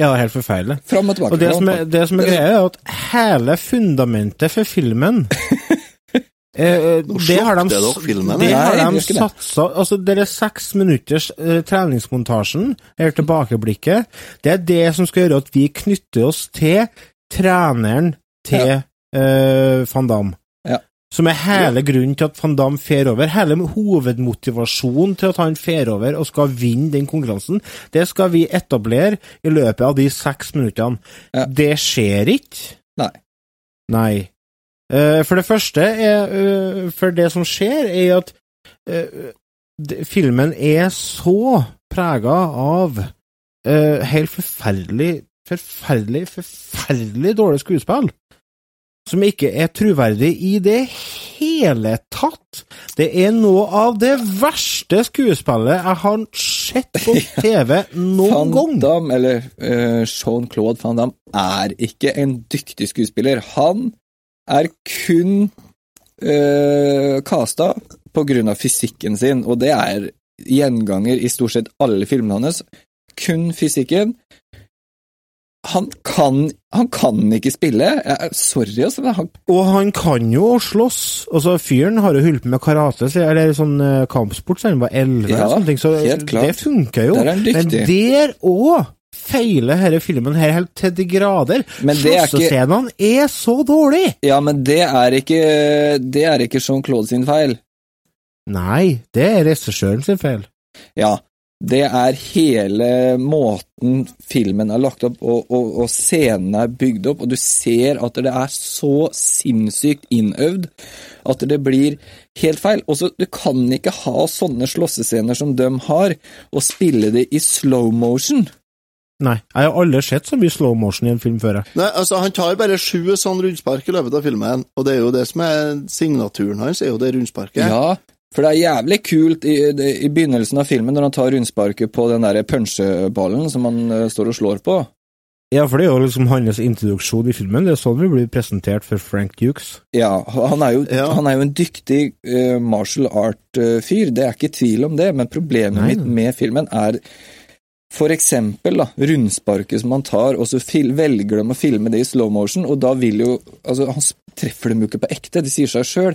Ja, helt forferdelig. Fram og tilbake. Og det som er, det som er greia, er at hele fundamentet for filmen eh, Det har de, filmen, det har de det. satsa Altså, dere seks minutters eh, treningsmontasjen, eller tilbakeblikket, det er det som skal gjøre at vi knytter oss til treneren til eh, van Damme. Som er hele grunnen til at van Damme fer over. Hele hovedmotivasjonen til at han fer over og skal vinne den konkurransen, det skal vi etablere i løpet av de seks minuttene. Ja. Det skjer ikke. Nei. Nei. Eh, for det første er eh, For det som skjer, er at eh, filmen er så prega av helt forferdelig, forferdelig, forferdelig dårlig skuespill. Som ikke er troverdig i det hele tatt. Det er noe av det verste skuespillet jeg har sett på TV noen Van gang. Damme, eller uh, Jean-Claude Van Damme, er ikke en dyktig skuespiller. Han er kun uh, casta på grunn av fysikken sin, og det er gjenganger i stort sett alle filmene hans. Kun fysikken. Han kan, han kan ikke spille. Sorry, altså. men Han, Og han kan jo slåss. Altså, fyren har jo holdt på med karate, eller sånn eh, kampsport siden han var elleve, Ja, eller sånne ting, så det funker jo. Der er Men der òg feiler denne filmen her helt til de grader. Slåssescenene er ikke- er så dårlige! ja, men det er ikke, det er ikke Jean-Claude sin feil. Nei, det er regissøren sin feil. Ja, det er hele måten filmen er lagt opp, og, og, og scenen er bygd opp, og du ser at det er så sinnssykt innøvd at det blir helt feil. Også, du kan ikke ha sånne slåssescener som de har, og spille det i slow motion. Nei, jeg har aldri sett så mye slow motion i en film før. Nei, altså, Han tar bare sju sånn rundspark i løpet av filmen, og det er jo det som er signaturen hans, er jo det rundsparket. Ja, for det er jævlig kult i, i begynnelsen av filmen når han tar rundsparket på den der punsjeballen som han eh, står og slår på. Ja, for det er jo liksom hans introduksjon i filmen. Det er sånn vi blir presentert for Frank Dukes. Ja, han er jo, Ja. han er jo en dyktig uh, martial art-fyr, det er ikke tvil om det, men problemet Nei, mitt med filmen er for eksempel da, rundsparket som han tar, og så fil velger de å filme det i slow motion, og da vil jo altså, Han treffer dem jo ikke på ekte, det sier seg sjøl.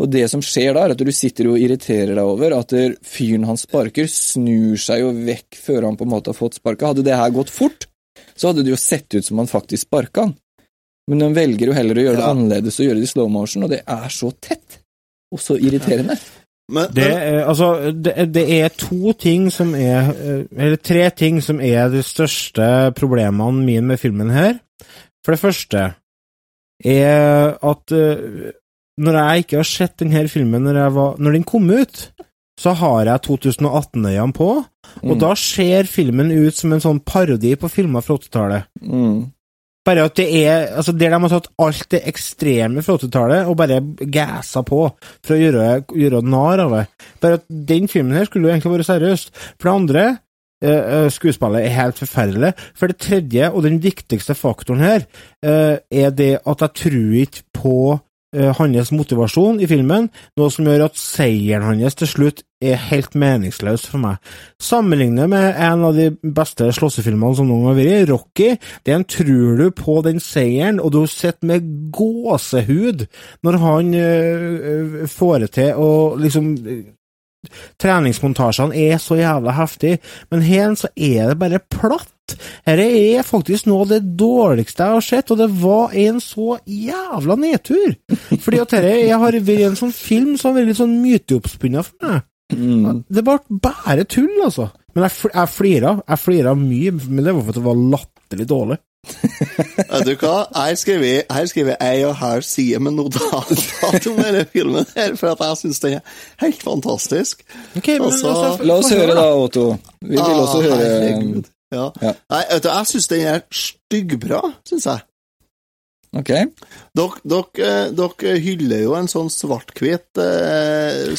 Og det som skjer da, er at du sitter og irriterer deg over at fyren han sparker, snur seg jo vekk før han på en måte har fått sparket. Hadde det her gått fort, så hadde det jo sett ut som han faktisk sparka han. Men de velger jo heller å gjøre det Ja. annerledes og gjøre det i slow motion, og det er så tett. Og så irriterende. Men, Det men er, altså, det, det er to ting som er eh, Eller tre ting som er de største problemene mine med filmen her. For det første er at eh, når jeg ikke har sett denne filmen når, jeg var, når den kom ut, så har jeg 2018-øynene på, og Mm. da ser filmen ut som en sånn parodi på filmer fra 80-tallet. Mm. Bare at det er altså Der de har tatt alt det ekstreme fra 80-tallet og bare gassa på for å gjøre, gjøre narr av det. Bare at den filmen her skulle jo egentlig vært seriøst. For det andre eh, skuespillet er helt forferdelig. For det tredje, og den viktigste faktoren her, eh, er det at jeg tror ikke på eh, hans motivasjon i filmen, noe som gjør at seieren hans til slutt er helt meningsløs for meg. Sammenlignet med en av de beste slåssefilmene som noen har vært, Rocky, den tror du på den seieren, og du sitter med gåsehud når han øh, får det til å liksom Treningsmontasjene er så jævla heftig, men her så er det bare platt. Dette er faktisk noe av det dårligste jeg har sett, og det var en så jævla nedtur. Fordi at dette har vært en sånn film som har vært litt sånn myteoppspunnet for meg. Mm. Det ble bare tull, altså. Men jeg, jeg flira. Jeg flira mye, men det var for at det var latterlig dårlig. Vet du hva? Her skriver jeg, her skriver jeg og her sier med notat om denne filmen her, for at jeg syns den er helt fantastisk. Okay, men, altså, La oss høre da, Otto. Vi vil Ah, også høre herregud. Ja. Ja. Nei, vet du, jeg syns den er styggbra, syns jeg. Ok. Dere, dere, eh, dere hyller jo en sånn svart-hvit eh,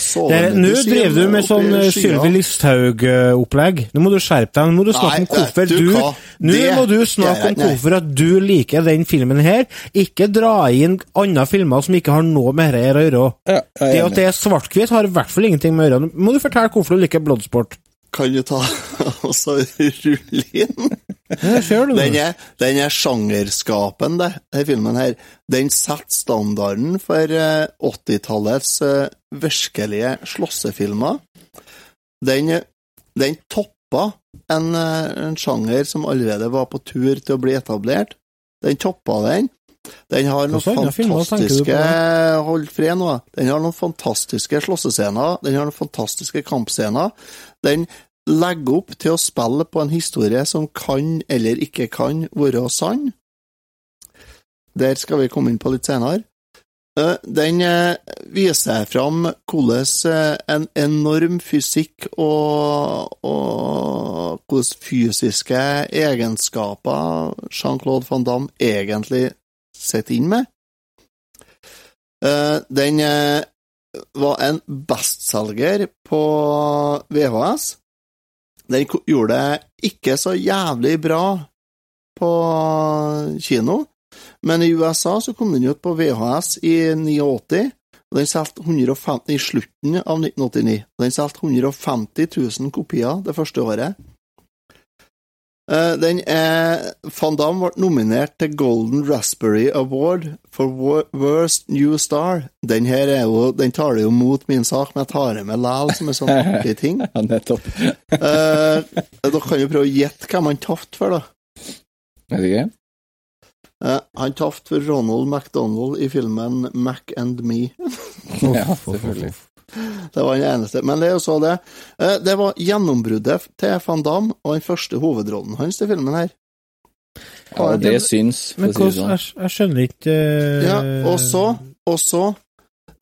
Nå driver du med sånn eh. Sylvi Listhaug-opplegg. Nå må du skjerpe deg. Nå må du snakke Nei, om hvorfor du du? Nå Det- må du snakke om hvorfor at du liker den filmen her. Ikke dra inn andre filmer som ikke har noe med dette å gjøre. Ja, Det at det er svart-hvitt, har i hvert fall ingenting med å gjøre. Nå må du fortelle hvorfor du liker Bloodsport. Kan du ta og så rulle inn? Den er, den er sjangerskapende, denne filmen her. Den setter standarden for eh, 80-tallets eh, virkelige slåssefilmer. Den, den toppa en, eh, en sjanger som allerede var på tur til å bli etablert. Den toppa den. Den har noen fantastiske Hold fred nå. Den har noen fantastiske slåssescener. Den har noen fantastiske kampscener. Den legger opp til å spille på en historie som kan eller ikke kan være sann. Der skal vi komme inn på litt senere. Eh, Den eh, viser fram hvordan eh, en enorm fysikk og, og hvordan fysiske egenskaper Jean-Claude van Damme egentlig sitter inn med. Den var en bestselger på VHS. Den gjorde det ikke så jævlig bra på kino, men i USA så kom den ut på VHS i 89, og den solgte 150 i slutten av 1989. og Den solgte 150 000 kopier det første året. Eh, Den er, Van Damme ble nominert til Golden Raspberry Award for Worst New Star. Den her er jo, den tar det jo mot min sak, men jeg tar det med læl som en sånn artig ting. Ja, nettopp. Eh, dere kan jo prøve å gjette hvem han tapte for, da. Vet ikke. Eh, han tapte for Ronald McDonald i filmen Mac and Me. Ja, selvfølgelig. Det var den eneste. Men det er jo så det. Eh, Det var gjennombruddet til Van Damme og den første hovedrollen hans til filmen her. Ja, det syns, for Men å si det sånn. jeg, jeg skjønner ikke eh, Ja, og så, og så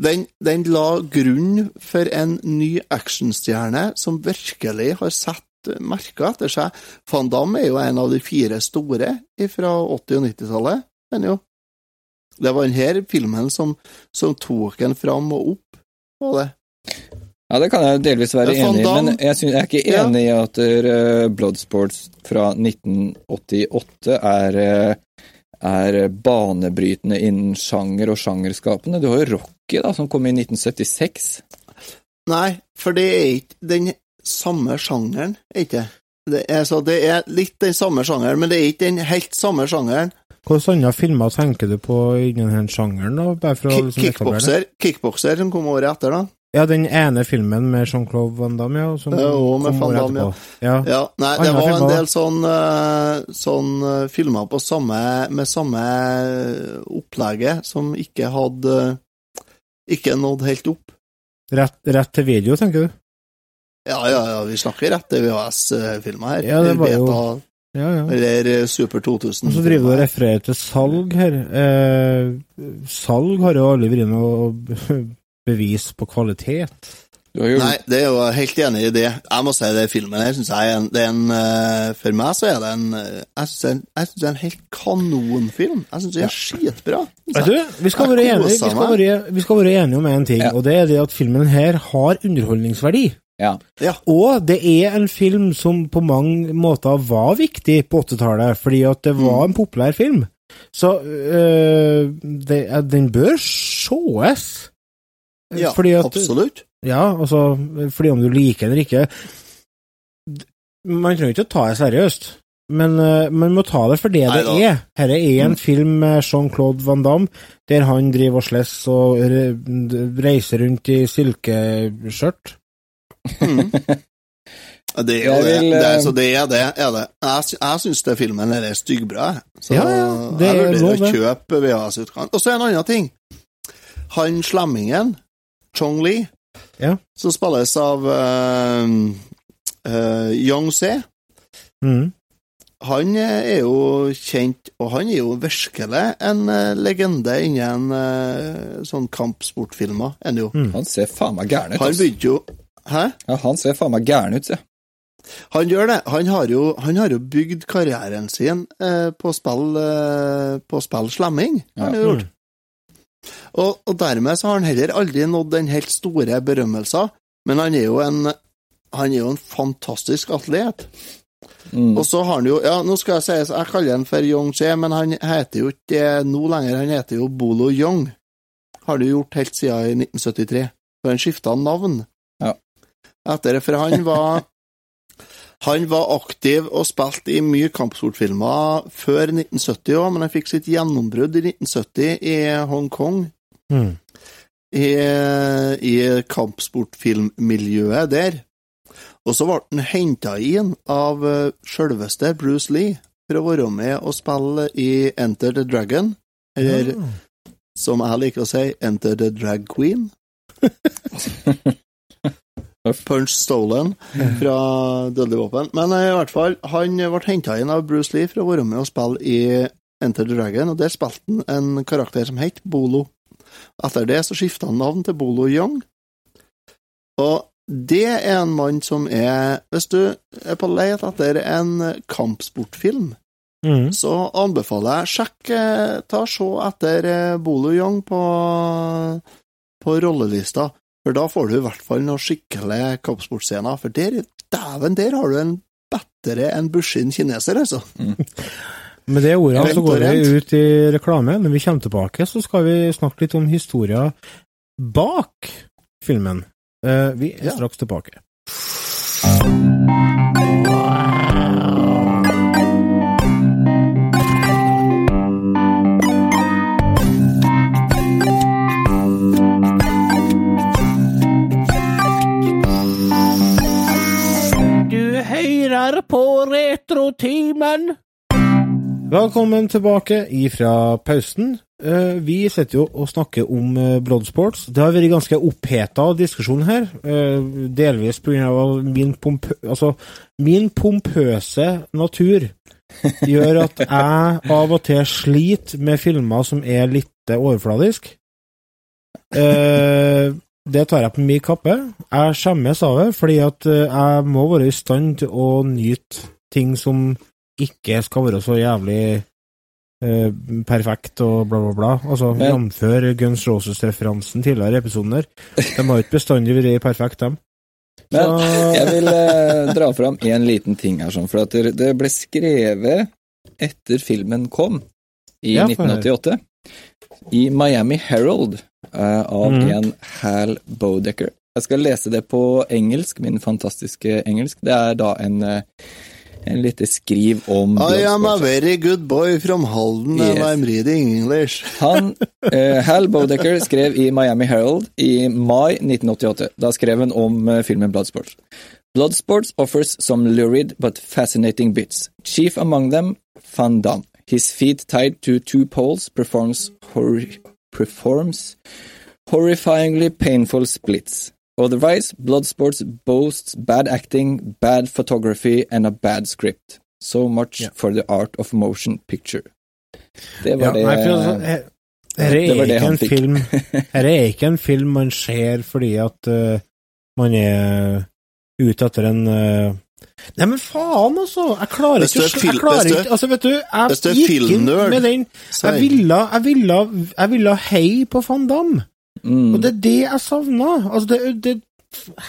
den, den la grunn for en ny actionstjerne som virkelig har sett merker etter seg. Van Damme er jo en av de fire store fra 80- og 90-tallet. Men jo, det var denne filmen som, som tok en fram og opp på det. Ja, det kan jeg delvis være Ja, enig i, men jeg, synes, jeg er ikke Ja. enig i at uh, Bloodsports fra 1988 er, eh, er banebrytende innen sjanger og sjangerskapene. Du har jo Rocky, da, som kom i 1976. Nei, for det er ikke den samme sjangeren, er ikke det? Er, så det er litt den samme sjangeren, men det er ikke den helt samme sjangeren. Hvilke andre filmer tenker du på innen den sjangeren, da? Bare for å liksom? Kickbokser, kickbokser som kom året etter, da. Ja, den ene filmen med Jean-Claude Van Damme, ja. Som og med Van Damme, ja. ja. Nei, det var en del sånn, eh, sånn eh, filmer på samme, med samme opplegget som ikke hadde Ikke nådd helt opp. Rett, rett til video, tenker du? Ja, ja, ja, vi snakker rett til VHS-filmer her. Ja, det var jo- Ja, ja. Eller eh, Super 2000. Og så driver du og refererer til salg her. Eh, salg har jo aldri vært be- bevis på kvalitet. Jo Nei, det er jo helt enig i det. Jeg må si det filmen her synes jeg er en, det er en eh, For meg så er det en eh, Jeg synes det er en, helt kanonfilm. Jeg synes det er skitbra. Vet du, vi skal, være enige, vi, skal være, vi skal være enige om én en ting, Ja. og det er det at filmen her har underholdningsverdi. Ja. Ja. Og det er en film som på mange måter var viktig på 80-tallet, fordi at det var en populær film. Så øh, det, eh, den bør sees. Ja, Fordi at- absolutt. Ja, altså, fordi om du liker den eller ikke Man trenger ikke å ta det seriøst, men uh, man må ta det for det Neida. det er. Dette er en film med Jean-Claude Van Damme, der han driver og slåss og reiser rundt i silkeskjørt. Mm. Det er jo det. vil, det, er, eh, så det er det. Er det. Jeg, jeg syns det filmen her er styggbra. jeg. Så Ja, ja, det jeg er vurderer å kjøpe VHS-utgang. Og så er en annen ting. Han slemmingen, Chong Li, Ja. som spilles av uh, Young Se, Mm. han eh, er jo kjent, og han er jo virkelig en uh, legende innen uh, sånn kampsportfilmer, er. Mm. Han ser faen meg gæren ut. Han begynte jo Hæ? Ja, han ser faen meg gæren ut, se. Han gjør det. Han har jo, han har jo bygd karrieren sin eh, på spill eh, på spill slemming. har Han har jo gjort. Og, og dermed så har han heller aldri nådd den helt store berømmelsen, men han er jo en han er jo en fantastisk atlet. Mm. Og så har han jo Ja, nå skal jeg si Jeg kaller han for Yong Che, men han heter jo ikke det nå lenger. Han heter jo Bolo Yong. Har du gjort helt siden i 1973. For han skifta navn. Ja. Etter det, for han var Han var aktiv og spilte i mye kampsportfilmer før 1970 òg, men han fikk sitt gjennombrudd i 1970 i Hongkong. Mm. I, i kampsportfilmmiljøet der. Og så ble han henta inn av eh, sjølveste Bruce Lee for å være med og spille i Enter the Dragon, eller som jeg liker å si, Enter the Drag Queen. Punch Stolen fra Dødelig våpen. Men eh, i hvert fall, han ble henta inn av Bruce Lee for å være med og spille i Enter the Dragon, og der spilte han en karakter som het Bolo. Etter det så skifta han navn til Bolo Young. Og det er en mann som er Hvis du er på leit etter en kampsportfilm, Mm. så anbefaler jeg sjekk ta Ta Se etter eh, Bolo Young på, på rollelista, for da får du i hvert fall noen skikkelige kampsportscener. For der, dæven, der har du en bedre enn Bushin kineser, altså. Med det ordet Rent så går vi ut i reklame. Når vi kommer tilbake, så skal vi snakke litt om historien bak filmen. Eh, vi er Ja. straks tilbake. Hører på Retrotimen! Velkommen tilbake ifra pausen. Eh, Vi sitter jo og snakker om eh, Bloodsports. Det har vært ganske oppheta diskusjon her, eh, delvis pga. min pompø... Altså, min pompøse natur gjør at jeg av og til sliter med filmer som er litt overfladisk. Eh, det tar jeg på min kappe. Jeg skjemmes av det, fordi at eh, jeg må være i stand til å nyte ting som ikke skal være så jævlig eh, perfekt og bla, bla, bla. Altså, Jf. Guns Roses-referansen tidligere i episoden her. De har ikke bestandig vært perfekt, dem. Men jeg vil eh, dra fram en liten ting her, sånn, for at det, det ble skrevet etter filmen kom, i Ja, få høre. 1988, i Miami Herald uh, av mm. en Hal Bodecker. Jeg skal lese det på engelsk, min fantastiske engelsk. Det er da en, uh, en lite skriv om I am a very good boy from Halden, and I'm reading English. Han, eh, Hal Bodecker skrev i Miami Herald i mai 1988. Da skrev han om eh, filmen Bloodsports. Bloodsports offers some lurid but fascinating bits. Chief among them, Van Damme. His feet tied to two poles performs, hor- performs horrifyingly painful splits. Otherwise, Bloodsports boasts bad acting, bad photography, and a bad script. So much yeah. for the art of motion picture. Det var Ja, det nei, for altså, he- Det var er det han fikk. film Her er ikke en film man ser fordi at uh, man er ute etter en eh, Nei, men faen, altså! Jeg klarer ikke Jeg klarer ikke Altså, vet du, jeg gikk inn med den Jeg ville, jeg ville, jeg ville heie på Van Damme. Mm. Og det er det jeg savna. Altså, det, det,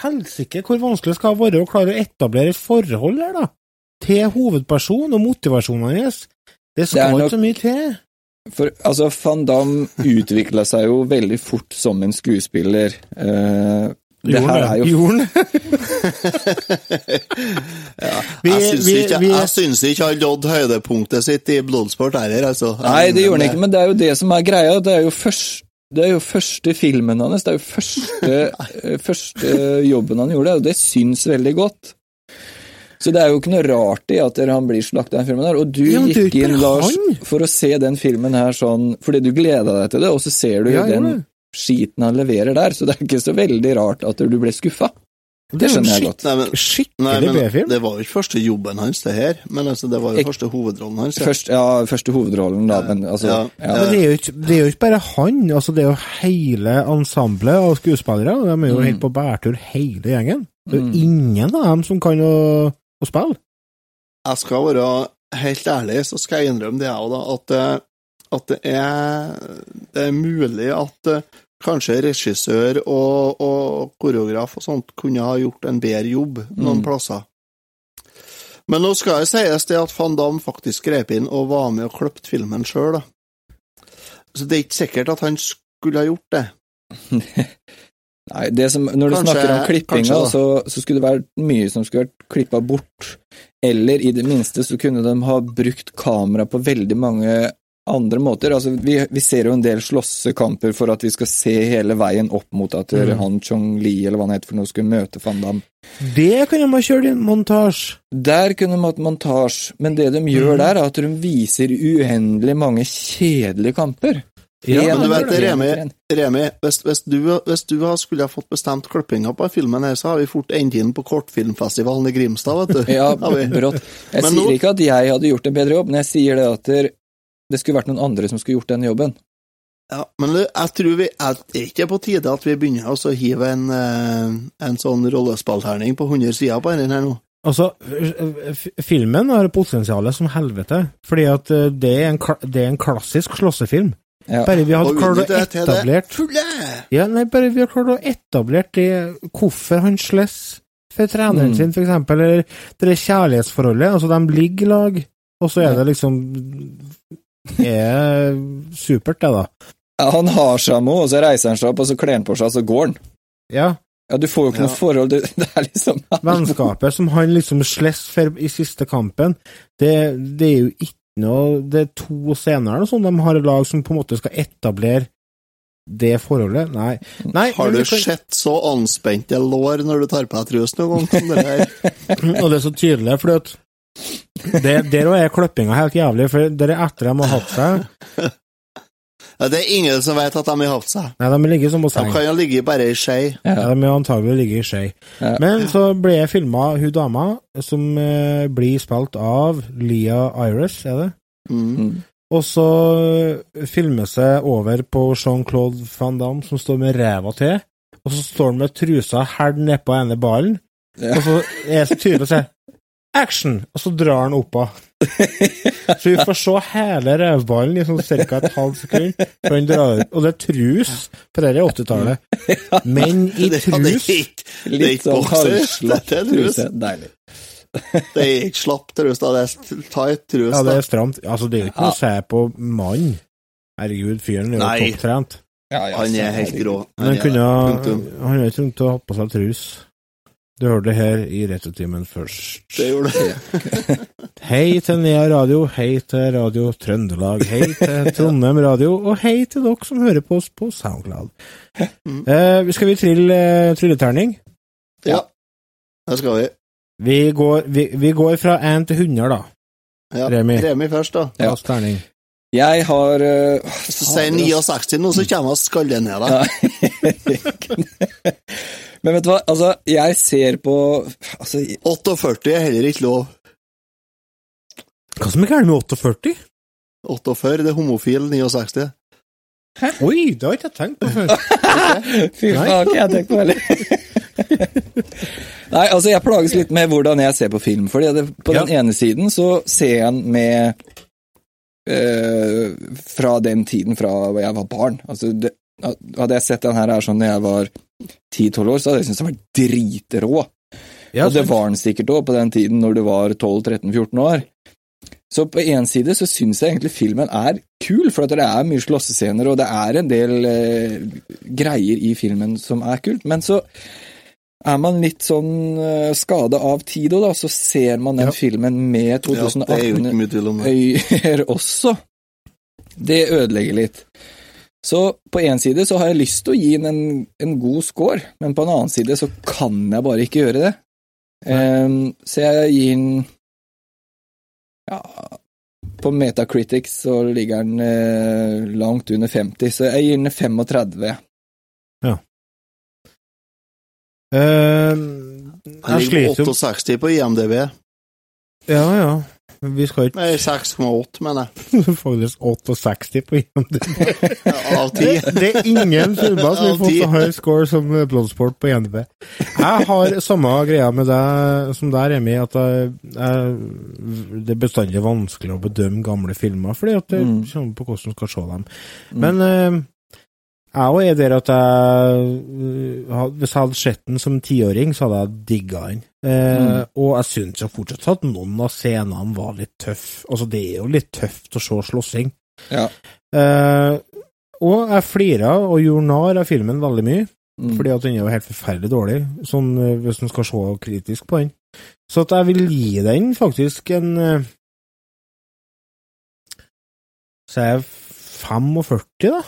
helsike hvor vanskelig det skal være å klare å etablere et forhold her, da. Til hovedpersonen og motivasjonen hans. Det skal nok- ikke så mye til. For altså, van Damme utvikla seg jo veldig fort som en skuespiller. Eh, det Gjorde her er jo Jorden! ja, jeg syns ikke, vi- han nådde høydepunktet sitt i Bloodsport heller, altså. Nei, det gjorde han ikke, men det er jo det som er greia. Det er jo, først, det er jo første filmen hans, det er jo første, eh, første jobben han gjorde, og det syns veldig godt. Så det er jo ikke noe rart i at han blir slakta i den filmen her. Og du Ja, gikk inn, Lars, han. for å se den filmen her sånn fordi du gleda deg til det, og så ser du Ja, den skiten han leverer der, så det er ikke så veldig rart at du ble skuffa. Det er skjønner jeg godt. Nei, men, Skikkelig B-film. det var jo ikke første jobben hans, det her. Men altså, det var jo første hovedrollen hans. ja. Først, ja, første hovedrollen, da, men altså Ja. ja. Men det er, jo ikke, det er jo ikke bare han, altså det er jo hele ensemblet av skuespillere. De er jo Mm. helt på bærtur, hele gjengen. Det er jo Mm. ingen av dem som kan å, å spille. Jeg skal være helt ærlig, så skal jeg innrømme det, jeg òg, da. At, eh, at det, er, det er mulig at eh, kanskje regissør og, og koreograf og sånt kunne ha gjort en bedre jobb noen Mm. plasser. Men nå skal det sies det at van Damme faktisk grep inn og var med og kløpte filmen sjøl. Så det er ikke sikkert at han skulle ha gjort det. Nei, det som, når du Kanskje- snakker om klippinga, så, så skulle det vært mye som skulle vært klippa bort. Eller i det minste så kunne de ha brukt kamera på veldig mange andre måter. Altså, vi, vi ser jo en del slåssekamper for at vi skal se hele veien opp mot at Mm. han Chong-Li, eller hva han heter for noe, skulle møte Van Damme. Det kunne ha kjørt i en montasje. Der kunne de hatt montasje, men det de Mm. gjør der, er at de viser uendelig mange kjedelige kamper. Ja, Men du vet, Remi. Remi hvis, hvis, du, hvis du skulle ha fått bestemt klippinga på filmen her, så har vi fort endt inn på kortfilmfestivalen i Grimstad, vet du. Ja, brått. Jeg Men sier nå- ikke at jeg hadde gjort en bedre jobb, men jeg sier det at det, skulle vært noen andre som skulle gjort den jobben. Ja, men jeg tror vi er det ikke på tide at vi begynner å hive en, eh, en sånn rollespillterning på 100 sider på den her nå. Altså, filmen har potensial som helvete, fordi at eh, det er en, det er en klassisk slåssefilm. Ja. Bare vi hadde klart å etablert! Ja, nei, bare vi har klart å etablert det, hvorfor han slåss for treneren Mm. sin, for eksempel, eller det kjærlighetsforholdet. Altså, de ligger i lag, og så er det liksom er supert, det, da. Ja, Han har seg med, og så reiser han seg opp, og så kler han på seg, og så går han. Ja. Ja, du får jo ikke Ja. noe forhold, du, det er liksom Vennskapet som han liksom slåss for i siste kampen, det, det er jo ikke noe Det er to scener eller sånn de har i lag som på en måte skal etablere det forholdet. Nei. Nei Har du kan- sett så anspente lår når du tar på deg trus noen gang? det? Og det er så tydelig, fordi at det, Der òg er klippinga helt jævlig, for det er etter de har hatt seg. Ja, det er ingen som vet at de har hatt seg. Nei, de ligger som på De kan jo ligge bare i skje. Ja, de er antagelig ligge i skje. Ja. Men så ble jeg filma hun dama, som eh, blir spilt av Leah Iris, er det? Mm. Og så filmes seg over på Jean-Claude Van Damme, som står med ræva til, og så står han med trusa helt nedpå ene ballen, Ja. og så er det så tydelig å se Action! Og så drar han opp av. Så vi får se hele revballen i sånn ca. et halvt sekund før han drar ut. Og det er trus, for det er 80-tallet. Men i trus det er ikke sånn bokser. halvslapp Det er trus. Deilig. Det er ikke slapp trus, da. Det er tight trus. Ja, det er stramt. Altså, det er jo ikke noe å se på mannen. Herregud, fyren er jo topptrent. Ja, ja, Han er helt grå. Han, han kunne ha Han ikke trengt å ha på seg trus. Du hørte det her i Retrotimen først. Det gjorde det. Hei til Nea Radio, hei til Radio Trøndelag, hei til Trondheim Radio, og hei til dere som hører på oss på SoundCloud. Mm. Eh, skal vi trille eh, trylleterning? Ja, det skal vi. Vi går, vi, vi går fra 1 til 100, da. Ja. Remi. Remi først, da. Ja. Last terning. Jeg har uh, Så sier 69 nå, så kommer jeg skalle ned deg. Men vet du hva, altså, jeg ser på altså, 48 er heller ikke lov. Hva som er gærent med 48? 48, det er homofil. 69. Hæ? Oi, det har ikke jeg tenkt på før. Fy faen, har ikke jeg tenkt på heller. Nei, altså, jeg plages litt med hvordan jeg ser på film. Fordi det, på den ene siden så ser jeg den med øh, Fra den tiden fra jeg var barn. Altså, det, hadde jeg sett den her, her sånn da jeg var 10-12 år, så hadde jeg syntes den var dritrå. Ja, og det var den sikkert òg på den tiden når du var 12-13-14 år. Så på én side så syns jeg egentlig filmen er kul, for at det er mye slåssescener, og det er en del eh, greier i filmen som er kult. Men så er man litt sånn eh, skada av tid òg, da, så ser man den Ja. filmen med Ja, det er jo ikke 2018 mye tvil om det. øyer også. Det ødelegger litt. Så på én side så har jeg lyst til å gi den en, en god score, men på en annen side så kan jeg bare ikke gjøre det. Um, så jeg gir den Ja, på Metacritics så ligger den eh, langt under 50, så jeg gir den 35. Ja. jeg Jeg sliter jo. jo på 68 på IMDb. Ja, ja. Vi skal ikke Nei, 6,8, mener jeg. faktisk 68 på IMDb. Av 10. Det er ingen filmer som har fått så høy score som Bloodsport på IMDb. Jeg har samme greia med deg som der, Remi, at jeg, jeg, det er bestandig vanskelig å bedømme gamle filmer, fordi at det Mm. kommer på hvordan du skal se dem. Men mm. jeg òg er der at jeg eh, Hvis jeg hadde sett den som tiåring, så hadde jeg digga den. Eh, Mm. Og jeg syns jo fortsatt at noen av scenene var litt tøff. Altså, det er jo litt tøft å se slåssing. Ja. Eh, og jeg flira og gjorde narr av filmen veldig mye, Mm. fordi at den er jo helt forferdelig dårlig, sånn eh, hvis man skal se kritisk på den. Så at jeg vil gi den faktisk en eh, Så er jeg 45, da?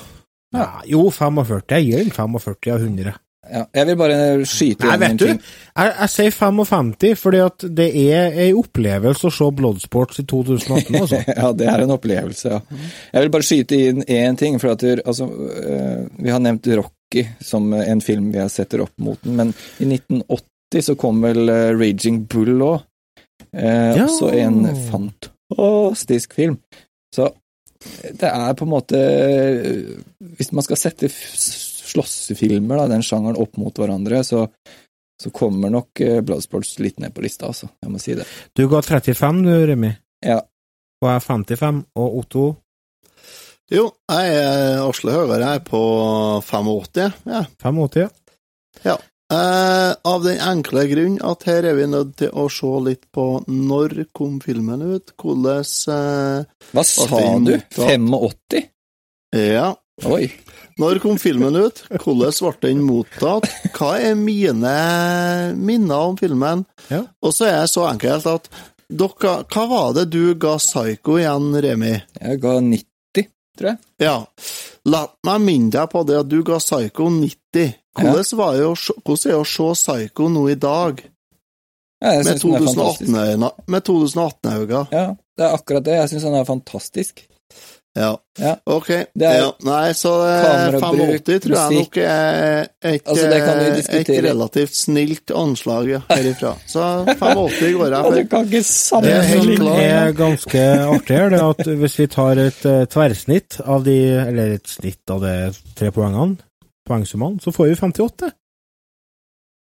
Ja, jo, 45. Jeg gir den 45 av 100. Ja, jeg vil bare skyte inn en ting. jeg, jeg sier 55, fordi at det er ei opplevelse å se Bloodsports i 2018, Også. ja, det er en opplevelse, ja. Jeg vil bare skyte inn én ting, for at du, altså, øh, vi har nevnt Rocky som en film vi setter opp mot den, men i 1980 så kom vel øh, Raging Bull òg. Eh, Ja. Også en fantastisk film. Så det er på en måte Hvis man skal sette slåssefilmer, da, den sjangeren, opp mot hverandre, så så kommer nok eh, Bloodsports litt ned på lista, altså. Jeg må si det. Du ga 35, du, Remi. Ja. Og jeg er 55, og Otto Jo, jeg er Asle Høgare, jeg er på 85. Ja. 85, ja. ja. Eh, av den enkle grunn at her er vi nødt til å se litt på når kom filmen ut, hvordan eh, Hva sa du? 85? Ja. Oi. Når kom filmen ut? Hvordan ble den mottatt? Hva er mine minner om filmen? Ja. Og så er det så enkelt at dere, Hva var det du ga Psycho igjen, Remi? Jeg ga 90, tror jeg. Ja. La meg minne deg på det at du ga Psycho 90. Hvordan, var det å, hvordan er det å se Psycho nå i dag? Ja, Med synes den er fantastisk. 2018-øyne? 2018-øyne? Ja, det er akkurat det. Jeg syns den er fantastisk. Ja. Ja. Ok. Det er- ja. Nei, så eh, 85 tror jeg nok er et, Altså, det kan vi eh, et relativt snilt anslag ja, herifra. Så 85 går jeg Du kan ikke Det sammenligne Det er ganske artig her, det at hvis vi tar et eh, tverrsnitt av de, eller et snitt av de tre poengene, poengsummene, så får vi 58.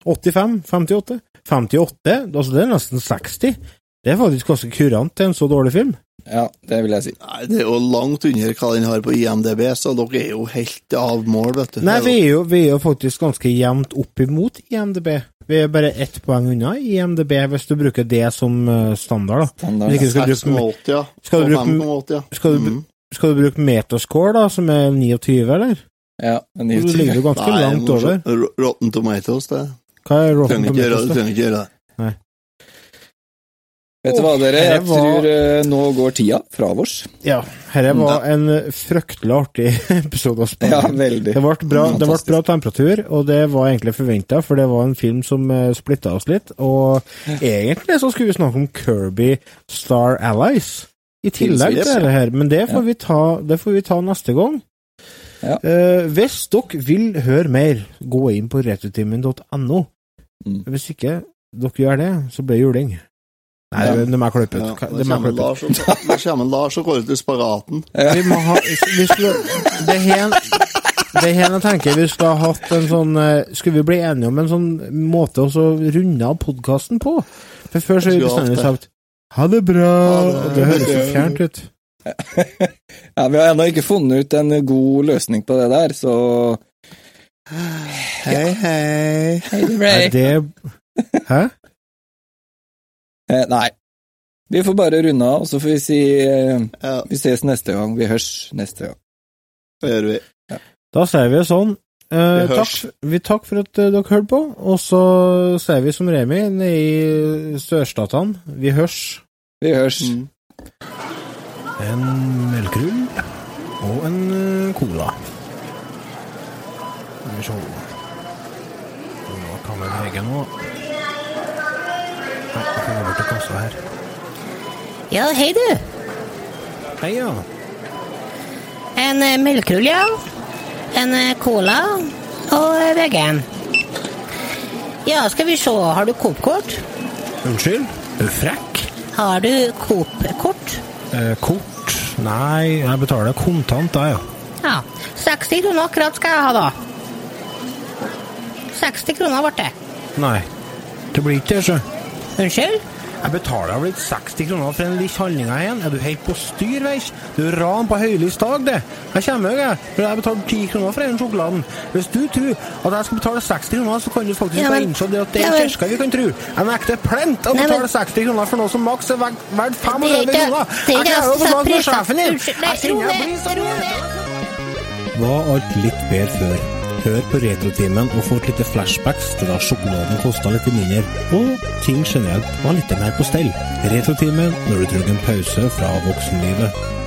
85, 58. 58, altså det er nesten 60. Det er faktisk ganske kurant til en så dårlig film. Ja, det vil jeg si. Nei, det er jo langt under hva den har på IMDb, så dere er jo helt av mål, vet du. Nei, vi er jo, vi er jo faktisk ganske jevnt opp imot IMDb. Vi er bare ett poeng unna IMDb, hvis du bruker det som eh, standard, da. Standard. Hvis skal du bruke, 6,80, ja. Skal du bruke- 5,80, ja. skal du, Mm. skal du bruke metascore, da, som er 29, eller? Ja, 29. Du ligger jo ganske Nei, langt over. Rotten Tomatoes, det. Hva er Rotten. Tomatoes, Du Trenger ikke gjøre det. Vet du hva, dere? Jeg var- tror eh, nå går tida fra oss. Ja, dette var en fryktelig artig episode å spille. Ja, veldig. Det ble bra, det ble bra temperatur, og det var egentlig forventa, for det var en film som uh, splitta oss litt. Og egentlig så skulle vi snakke om Kirby Star Allies i tillegg til dette det her, men det får, vi, ta, det får vi ta neste gang. Ja. Eh, hvis dere vil høre mer, gå inn på returtimen.no. Mm. Hvis ikke dere gjør det, så blir det juling. Nei, Ja. det må jeg klippe Ja, ut. er Det kommer. Lars og- da kommer Lars og går ut i spagaten. Vi må ha vi skulle, Det er her det er her jeg tenker vi skulle ha hatt en sånn eh, Skulle vi bli enige om en sånn måte å runde av podkasten på? For før så har vi bestandig sagt ha det bra, Ha det. og det høres så fjernt ut. Ja, Vi har ennå ikke funnet ut en god løsning på det der, så Hei, hei. Hei, Ray. Er det Hæ? Eh, nei. Vi får bare runde av, og så får vi si eh, Ja, Vi ses neste gang. Vi hørs neste gang. det gjør vi. Da sier vi sånn. Eh, Vi takk, vi, takk for at eh, dere hørte på, og så sier vi som Remi nede i sørstatene. Vi hørs. Vi hørs. Mm. En melkerull og en eh, cola. Skal vi se Nå kan vi vege nå. Nei, jeg får over til kassa her. Ja, hei du. Hei, ja. En eh, melkerull, ja. En eh, cola og eh, vegan. Ja, skal vi se, har du Coop-kort? Unnskyld? Er du frekk? Har du Coop-kort? Eh, kort? Nei, jeg betaler kontant, da, ja. Ja. 60 kroner akkurat skal jeg ha, da. 60 kroner ble det. Nei. Det blir ikke det, sjø. Unnskyld? Jeg betaler vel 60 kroner for en liten handling igjen. Er du helt på styr, veis? Du er ran på høylys dag, det. Jeg kommer jo, jeg. For jeg betaler 10 kroner for den sjokoladen. Hvis du tror at jeg skal betale 60 kroner, så kan du faktisk Ja, bare innse det at det ja, er men- kirka vi kan tro. Jeg nekter plent å betale 60 kroner for noe som maks er verdt 35 Det er kroner. det er Jeg ikke klarer å jeg med sjefen din. Ro ned. Var alt litt bedre før? Hør på Retrotimen og få et lite flashbacks til da sjokoladen kosta litt mindre, og ting generelt var litt mer på stell. Retrotimen når du trenger en pause fra voksenlivet.